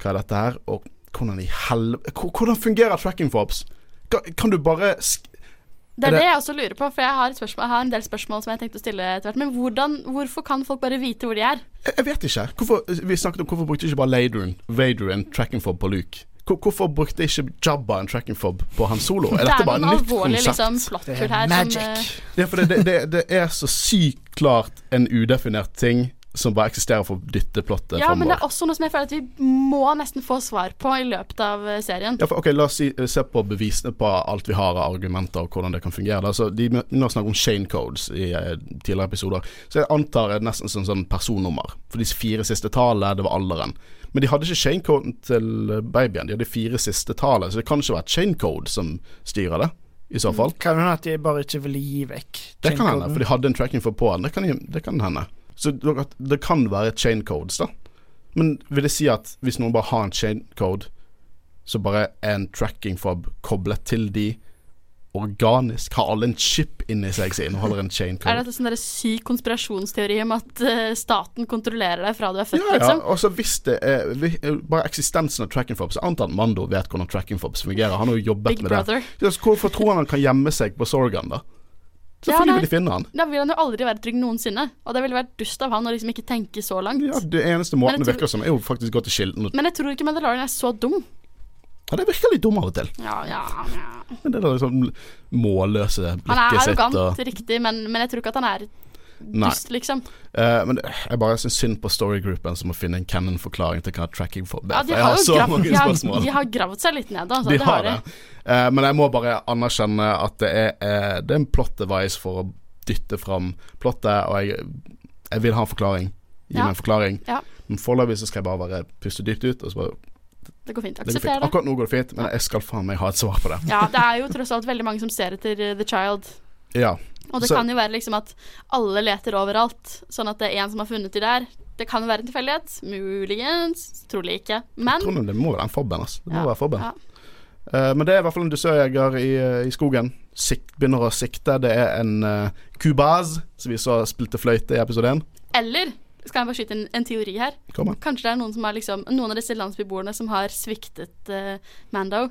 S1: Hva er dette her? Og hvordan i helvete Hvordan fungerer tracking fobs? Kan, du bare
S3: Det
S1: Er
S3: er
S1: det-
S3: det jeg også lurer på, for jeg har, spørsmål, jeg har en del spørsmål som jeg tenkte å stille etter hvert. Men hvordan, hvorfor kan folk bare vite hvor de er?
S1: jeg, jeg vet ikke. Hvorfor, vi snakket om hvorfor brukte ikke bare Vader en tracking fob på Luke? Hvor- Hvorfor brukte ikke Jabba en tracking fob på hans Solo? Er
S3: det
S1: dette
S3: er
S1: bare et nytt konsept?
S3: liksom,
S2: Det er magic.
S3: Som, uh...
S1: Ja, for det, det, det, det er så sykt klart en udefinert ting som bare eksisterer for å dytte plottet
S3: ja, men det er også noe som jeg føler at vi må nesten få svar på i løpet av eh, serien.
S1: Ja, for, ok, La oss si, se på bevisene på alt vi har av argumenter og hvordan det kan fungere. Altså, de begynner å snakke om Shane codes i eh, tidligere episoder. Så jeg antar det er nesten som sånn personnummer. For de fire siste tallene, det var alderen. Men de hadde ikke Shane coden til eh, babyen. De hadde fire siste tallene, så det kan ikke være Shane code som styrer det. I så fall.
S2: Kan hende at de bare ikke ville gi vekk
S1: Det kan hende, for de hadde en tracking for på den. Det kan, det kan hende. Så det, kan være chain codes, da. Men vil det si at hvis noen bare har en chain code, så bare er en tracking fob koblet til de organisk? Har alle en chip inni seg som inneholder en chain
S3: Er
S1: code?
S3: dette sånn syk konspirasjonsteori om at eh, staten kontrollerer deg fra du er født,
S1: Ja, ja.
S3: liksom?
S1: Og så hvis det er Bare eksistensen av tracking fobs antar at Mando vet hvordan tracking fobs fungerer. Han har jo jobbet
S3: Big
S1: med.
S3: Brother.
S1: det. så Hvorfor tror han han kan gjemme seg på Sorgan, da? Selvfølgelig
S3: nei.
S1: vil de finne han.
S3: Da vil han jo aldri være trygg noensinne. Og det ville vært dust av han å liksom ikke tenke så langt.
S1: Ja, Det eneste måten det virker som, er jo faktisk å gå til kilden.
S3: Men jeg tror ikke Mandalorian er så dum.
S1: Ja, det virker litt dum av og til.
S3: Ja, ja, ja.
S1: Men det er liksom målløse blikket sitt Han er
S3: arrogant,
S1: og
S3: riktig, men, men jeg tror ikke at han er
S1: Nei.
S3: Dust, liksom.
S1: Uh, men jeg bare syns synd på storygroupen som må finne en canon-forklaring til hva tracking for
S3: Ja, de har
S1: har så mange spørsmål.
S3: de har gravd seg litt ned, altså.
S1: De
S3: det
S1: har det.
S3: de.
S1: Eh, men jeg må bare anerkjenne at det er, uh, det er en plot device for å dytte fram plottet, og jeg, jeg vil ha en forklaring. Gi
S3: Ja.
S1: meg en forklaring.
S3: Ja.
S1: Men foreløpig så skal jeg bare bare puste dypt ut, og så bare
S3: Det går fint.
S1: det går.
S3: Aksepter det.
S1: Akkurat nå går det fint, men jeg skal faen meg ha et svar på det.
S3: Ja, det er jo tross alt veldig mange som ser etter The Child.
S1: Ja.
S3: Og det
S1: Så-
S3: kan jo være liksom at alle leter overalt, sånn at det er en som har funnet de der. Det kan jo være en tilfeldighet. Muligens. Trolig ikke. Men
S1: Jeg tror det må være en fobben, altså. Det må
S3: Ja,
S1: være fobben.
S3: ja.
S1: Uh, men det er i hvert fall en dusørjeger i, i skogen. Sikt, begynner å sikte. Det er en uh, kubaz, som vi så spilte fløyte i episode 1.
S3: Eller skal jeg bare skyte en, en teori her? Kanskje det er noen som har liksom Noen av disse landsbyboerne som har sviktet uh, Mando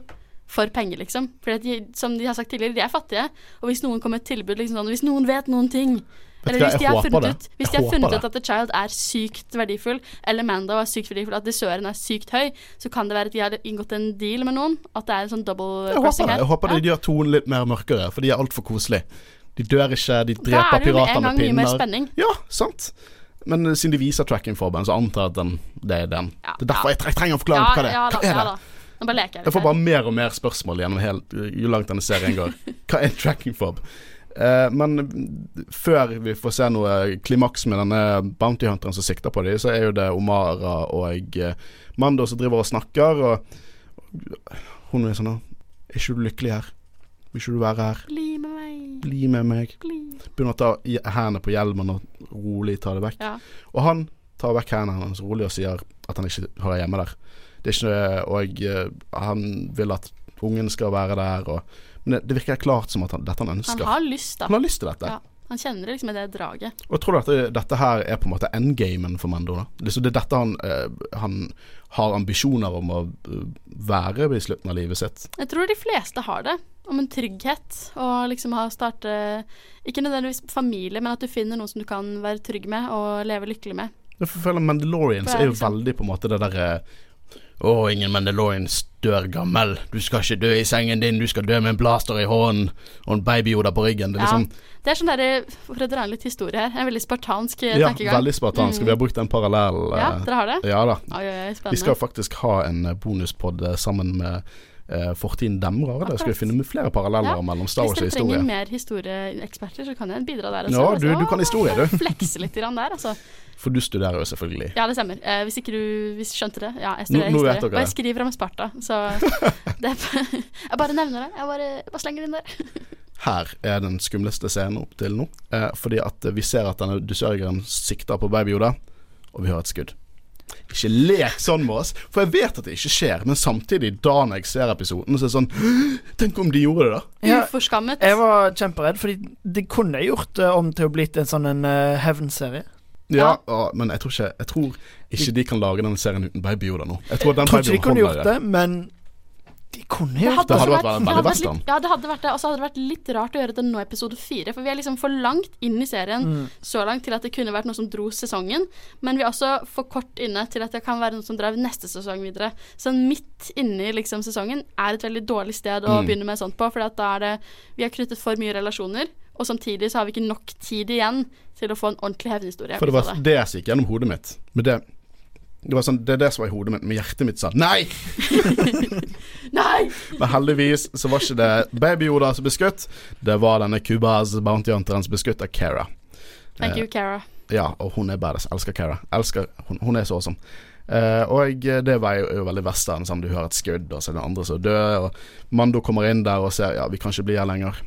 S3: for penger, liksom. For som de har sagt tidligere, de er fattige. Og hvis noen kommer med et tilbud, liksom sånn Hvis noen vet noen ting eller hvis de har funnet, ut, hvis de har funnet ut at The Child er sykt verdifull, eller Mando er sykt verdifull, at dessøren er sykt høy, så kan det være at de har inngått en deal med noen. At det er en sånn double crossing her.
S1: Jeg håper
S3: Ja.
S1: de gjør tonen litt mer mørkere, for de er altfor koselige. De dør ikke, de
S3: Da
S1: dreper
S3: er det jo
S1: pirater
S3: en
S1: med
S3: gang mye mer
S1: pinner.
S3: spenning.
S1: Ja, sant. Men siden de viser tracking-formen, så antar jeg at den, det er den.
S3: Ja,
S1: Det er derfor
S3: ja.
S1: jeg, trenger en forklaring på hva det er.
S3: da,
S1: Hva er
S3: ja
S1: det?
S3: Nå bare leker jeg
S1: Jeg får bare mer og mer spørsmål gjennom helt, jo langt denne serien går. Hva er tracking fob? Eh, men før vi får se noe klimaks med denne bounty hunteren som sikter på dem, så er jo det Omara og eh, Mando som driver og snakker, og, hun er sånn Er ikke du lykkelig her? Vil ikke du være her?
S3: Bli med meg.
S1: Bli med meg.
S3: Bli.
S1: Begynner å ta hendene på hjelmen og rolig ta det vekk.
S3: Ja.
S1: Og han tar vekk hendene hans rolig og sier at han ikke hører hjemme der. Det er ikke Og eh, han vil at ungen skal være der, og Men det, det virker klart som at han, dette han ønsker.
S3: Han har lyst, da.
S1: Han har lyst til dette.
S3: Ja. Han kjenner liksom det draget.
S1: Og Tror du at det, dette her er på en måte endgamen for Mando. Da. Det, er dette han, eh, han har ambisjoner om å eh, være i slutten av livet sitt.
S3: Jeg tror de fleste har det. Om en trygghet. Og liksom ha starte Ikke nødvendigvis familie, men at du finner noen som du kan være trygg med og leve lykkelig med.
S1: Jeg føler Mandalorians
S3: Det er
S1: er jo
S3: liksom-
S1: veldig på en måte det derre Å, ingen Mandalorians dør gammel. Du skal ikke dø i sengen din, du skal dø med en blaster i hånden og en babyhoda på ryggen. Det er
S3: Ja.
S1: liksom
S3: Det er sånn derre For å dra litt historie her. En veldig spartansk tenkegang
S1: Ja,
S3: tankegang.
S1: veldig spartansk.
S3: Mm.
S1: Vi har brukt en parallell.
S3: Ja,
S1: eh,
S3: dere har det?
S1: ja da.
S3: Oi, oi,
S1: Vi skal faktisk ha en eh, bonuspod eh, sammen med uh, Fortiden demrer. Der skal vi
S3: finne
S1: finne flere paralleller
S3: Ja,
S1: mellom Star Wars
S3: Hvis
S1: og
S3: dere trenger mer historieeksperter, så kan jeg bidra der også.
S1: Ja, du, du kan historie, du.
S3: Flekse litt der, altså.
S1: For du studerer jo selvfølgelig.
S3: Ja, det stemmer. Eh, hvis ikke du hvis skjønte det. Ja, jeg
S1: Nå-
S3: studerer
S1: nå vet
S3: historie. Og jeg skriver om Sparta, så det Jeg bare nevner det. Jeg bare, bare slenger det inn der.
S1: Her er den skumleste scenen opp til nå. Eh, fordi at eh, vi ser at denne dusørgeren sikter på babyhodet, og vi hører et skudd. Ikke lek sånn med oss, for jeg vet at det ikke skjer. Men samtidig, da når jeg ser episoden, så er det sånn Tenk om de gjorde det, da.
S2: Ja,
S3: Uforskammet.
S2: jeg var kjemperedd, fordi de kunne gjort det om til å blitt en sånn en eh, hevnserie.
S1: Ja, og, men jeg tror, ikke, jeg tror ikke de kan lage denne serien uten Baby Yoda nå. Jeg tror den
S2: Jeg tror ikke de kunne gjort det, men de kunne
S3: Det hadde,
S1: Det hadde
S3: vært,
S1: vært veldig
S3: det hadde
S1: western.
S3: litt, ja, det hadde vært det. Og så hadde det vært litt rart å gjøre det nå i episode fire. For vi er liksom for langt inn i serien
S2: Mm.
S3: så langt til at det kunne vært noe som dro sesongen. Men vi er også for kort inne til at det kan være noe som drar neste sesong videre. Så midt inne i liksom sesongen er et veldig dårlig sted å
S1: Mm.
S3: begynne med sånt på. For da er det Vi har knyttet for mye relasjoner. Og samtidig så har vi ikke nok tid igjen til å få en ordentlig hevnhistorie.
S1: For det var det som gikk gjennom hodet mitt. Men det, det var sånn, det er det som var i hodet mitt, men hjertet mitt sa nei!
S3: Nei!
S1: Men heldigvis så var ikke det baby-Yoda som ble skutt, det var denne Cubas bounty hunteren som ble skutt av Kara.
S3: Thank
S1: Eh,
S3: you, Cara.
S1: Ja, og hun er badass. Elsker Kara. Elsker, hun, hun er så awesome. Eh, og det var jo, jo veldig western. Sånn, du hører et skudd, og så er det andre som dør. Og Mando kommer inn der og ser Ja, vi kan ikke bli her lenger.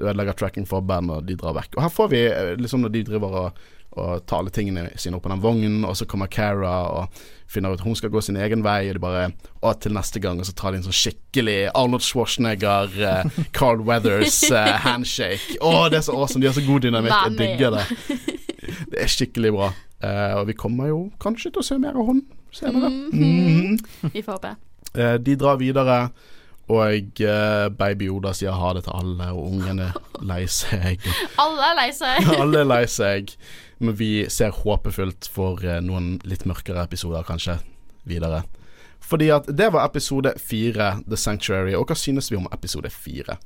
S1: Ødelegger tracking for band, og de drar vekk. Og her får vi eh, liksom når de driver og, og tar alle tingene sine opp på den vognen, og så kommer Kara og finner ut hun skal gå sin egen vei, og de bare Å, til neste gang, og så tar de en sånn skikkelig Arnold Schwarzenegger, uh, Carl Weathers uh, handshake. Å, det er så awesome. De har så god dynamikk. Jeg digger det. Det er skikkelig bra. Uh, og vi kommer jo kanskje til å se mer av hun senere.
S3: Mm
S1: -hmm.
S3: Vi får håpe.
S1: Uh, de drar videre, og uh, baby Oda sier ha det til alle, og ungene lei seg.
S3: Alle er lei seg.
S1: Alle er lei seg. Men vi ser håpefullt for eh, noen litt mørkere episoder, kanskje, videre. Fordi at det var episode fire, The Sanctuary. Og hva synes vi om episode fire?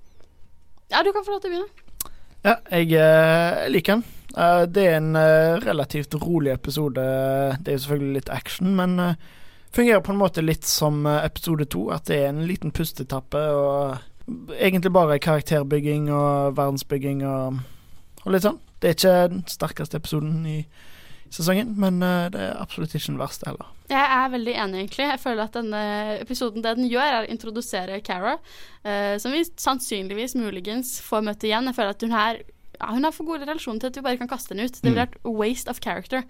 S3: Ja, du kan få lov til å begynne.
S2: Ja, jeg eh, liker den. Eh, det er en relativt rolig episode. Det er jo selvfølgelig litt action, men fungerer på en måte litt som episode to. At det er en liten pustetappe og egentlig bare karakterbygging og verdensbygging og, og litt sånn. Det er ikke den sterkeste episoden i sesongen, men eh, det er absolutt ikke den verste heller.
S3: Jeg er veldig enig, egentlig. Jeg føler at denne episoden det den gjør, er å introdusere Cara, eh, som vi sannsynligvis muligens får møte igjen. Jeg føler at hun er ja, hun har for gode relasjoner til at vi bare kan kaste henne ut. Det ville vært waste of character,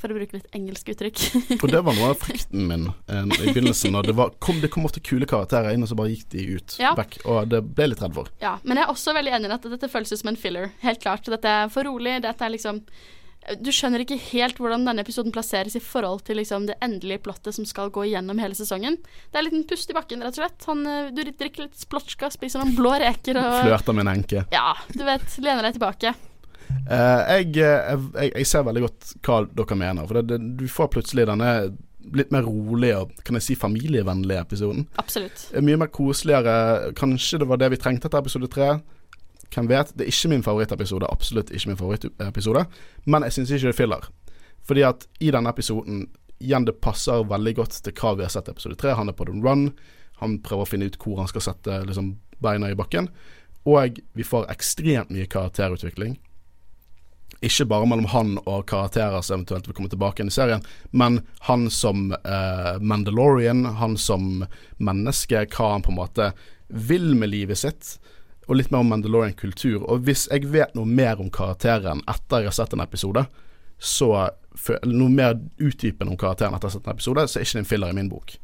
S3: for å bruke litt engelsk uttrykk.
S1: Og det var noe av frykten min eh, i begynnelsen. Når det, var, kom, det kom ofte kule karakterer inn, og så bare gikk de ut
S3: Ja.
S1: Back, Og det ble jeg litt redd for.
S3: ja, men jeg er også veldig enig i at dette føles ut som en filler. Helt klart. Dette er for rolig. Dette er liksom Du skjønner ikke helt hvordan denne episoden plasseres i forhold til liksom det endelige plottet som skal gå igjennom hele sesongen. Det er en liten pust i bakken, rett og slett. Han, eh, du drikker litt splotska, spiser noen blå reker og
S1: Flørter med en enke.
S3: Ja, du vet. Lener deg tilbake.
S1: Uh, jeg, eh, jeg, jeg ser veldig godt hva dere mener. For det, det, du får plutselig denne litt mer rolige og kan jeg si familievennlige episoden.
S3: Absolutt.
S1: Mye mer koseligere. Kanskje det var det vi trengte etter episode tre. Hvem vet. Det er ikke min favorittepisode. Absolutt ikke min favorittepisode. Men jeg syns ikke det er filler. Fordi at i denne episoden Igjen, det passer veldig godt til hva vi har sett i episode tre. Han er på the run. Han prøver å finne ut hvor han skal sette liksom, beina i bakken. Og vi får ekstremt mye karakterutvikling. Ikke bare mellom han og karakterer som eventuelt vil komme tilbake igjen i serien, men han som eh, Mandalorian, han som menneske, hva han på en måte vil med livet sitt. Og litt mer om Mandalorian-kultur. Og hvis jeg vet noe mer om karakteren etter jeg har sett en episode, så noe mer utdypende om karakteren etter jeg har sett en episode, så er ikke det en filler i min bok.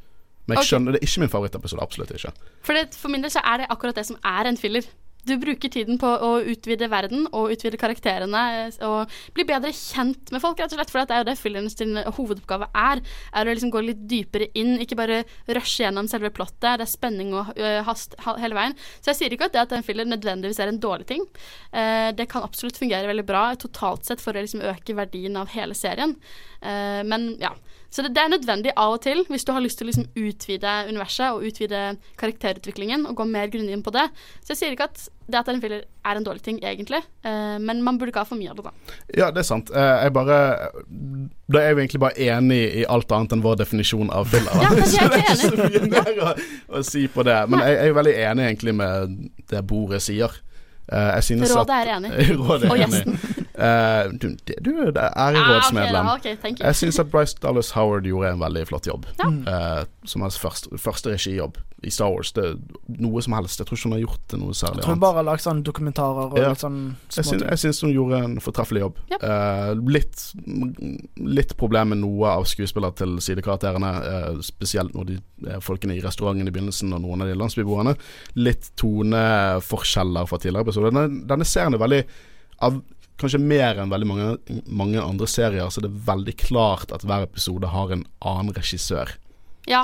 S1: Men jeg skjønner, det er ikke min favorittepisode. Absolutt ikke.
S3: For, det, for min del så er det akkurat det som er en filler. Du bruker tiden på å utvide verden og utvide karakterene eh, og bli bedre kjent med folk, rett og slett. For det er jo det fillerens hovedoppgave er. Er å liksom gå litt dypere inn, ikke bare rushe gjennom selve plottet. Det er spenning og hast hele veien. Så jeg sier ikke at det at en filler nødvendigvis er en dårlig ting. Eh, det kan absolutt fungere veldig bra totalt sett for å liksom øke verdien av hele serien. Eh, men ja. Så det, det er nødvendig av og til, hvis du har lyst til å liksom utvide universet og utvide karakterutviklingen og gå mer grundig inn på det. Så jeg sier ikke at det at det er en filler er en dårlig ting, egentlig, eh, men man burde ikke ha for mye av det, da.
S1: Ja, det er sant. Eh, jeg bare Da er vi egentlig bare enig i alt annet enn vår definisjon av filler.
S3: Ja, men jeg er ikke
S1: ikke så mye mer å, å si på det. Men jeg, jeg er veldig enig egentlig med det bordet sier. Eh, jeg synes
S3: Rådet er enig.
S1: Rådet er
S3: Og gjesten.
S1: Uh, du, du er ærerådsmedlem.
S3: Ah, okay, da, ok, thank you.
S1: Jeg syns at Bryce Dallas Howard gjorde en veldig flott jobb.
S3: Ja.
S1: Uh, som hans første, første regijobb i Star Wars. Det, noe som helst. Jeg tror ikke hun har gjort det noe særlig
S2: Jeg tror hun bare har lagd sånne dokumentarer og
S1: Ja.
S2: litt sånn
S1: Jeg syns, jeg syns hun gjorde en fortreffelig jobb.
S3: Yep.
S1: Uh, litt, litt problem med noe av skuespillere til sidekarakterene, spesielt når de folkene i restauranten i begynnelsen og noen av de landsbyboerne. Litt toneforskjeller fra tidligere episoder. Denne, denne serien er veldig av Kanskje mer enn veldig mange, mange andre serier, så det er veldig klart at hver episode har en annen regissør.
S3: Ja.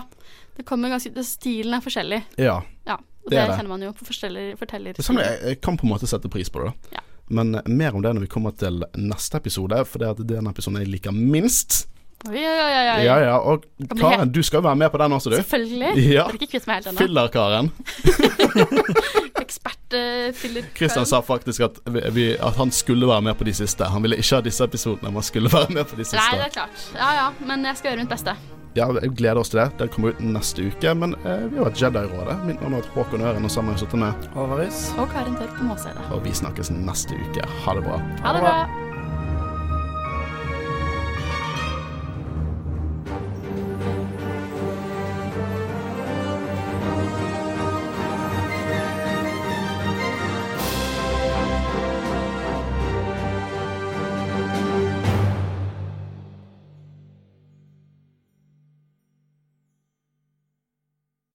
S3: Det kommer ganske det, Stilen er forskjellig.
S1: Ja.
S3: Ja. Og
S1: Det
S3: det,
S1: er
S3: kjenner man jo på forteller, forteller
S1: Det er sånn jeg, jeg kan på en måte sette pris på det. da
S3: Ja.
S1: Men mer om det når vi kommer til neste episode, for det er den episoden jeg liker minst.
S3: Oi, oi, oi.
S1: Ja, ja, og Karen, du skal jo være med på den også, du.
S3: Selvfølgelig.
S1: Ja.
S3: Jeg ikke kvitt meg helt ennå.
S1: Filler-Karen.
S3: Ekspert-filler.
S1: Kristian sa faktisk at, vi, at han skulle være med på de siste. Han ville ikke ha disse episodene, men han skulle være med på de siste.
S3: Nei, det er klart. Ja ja, men jeg skal gjøre mitt beste.
S1: Ja, jeg gleder oss til det. Den kommer ut neste uke. Men eh, vi har vært Jedi-rådet. Mitt navn er Håkon Øren, og sammen har jeg sittet med.
S2: Håvaris.
S3: Og Karin Tørk på Måsøyde.
S1: Og vi snakkes neste uke. Ha det bra.
S3: Ha det bra.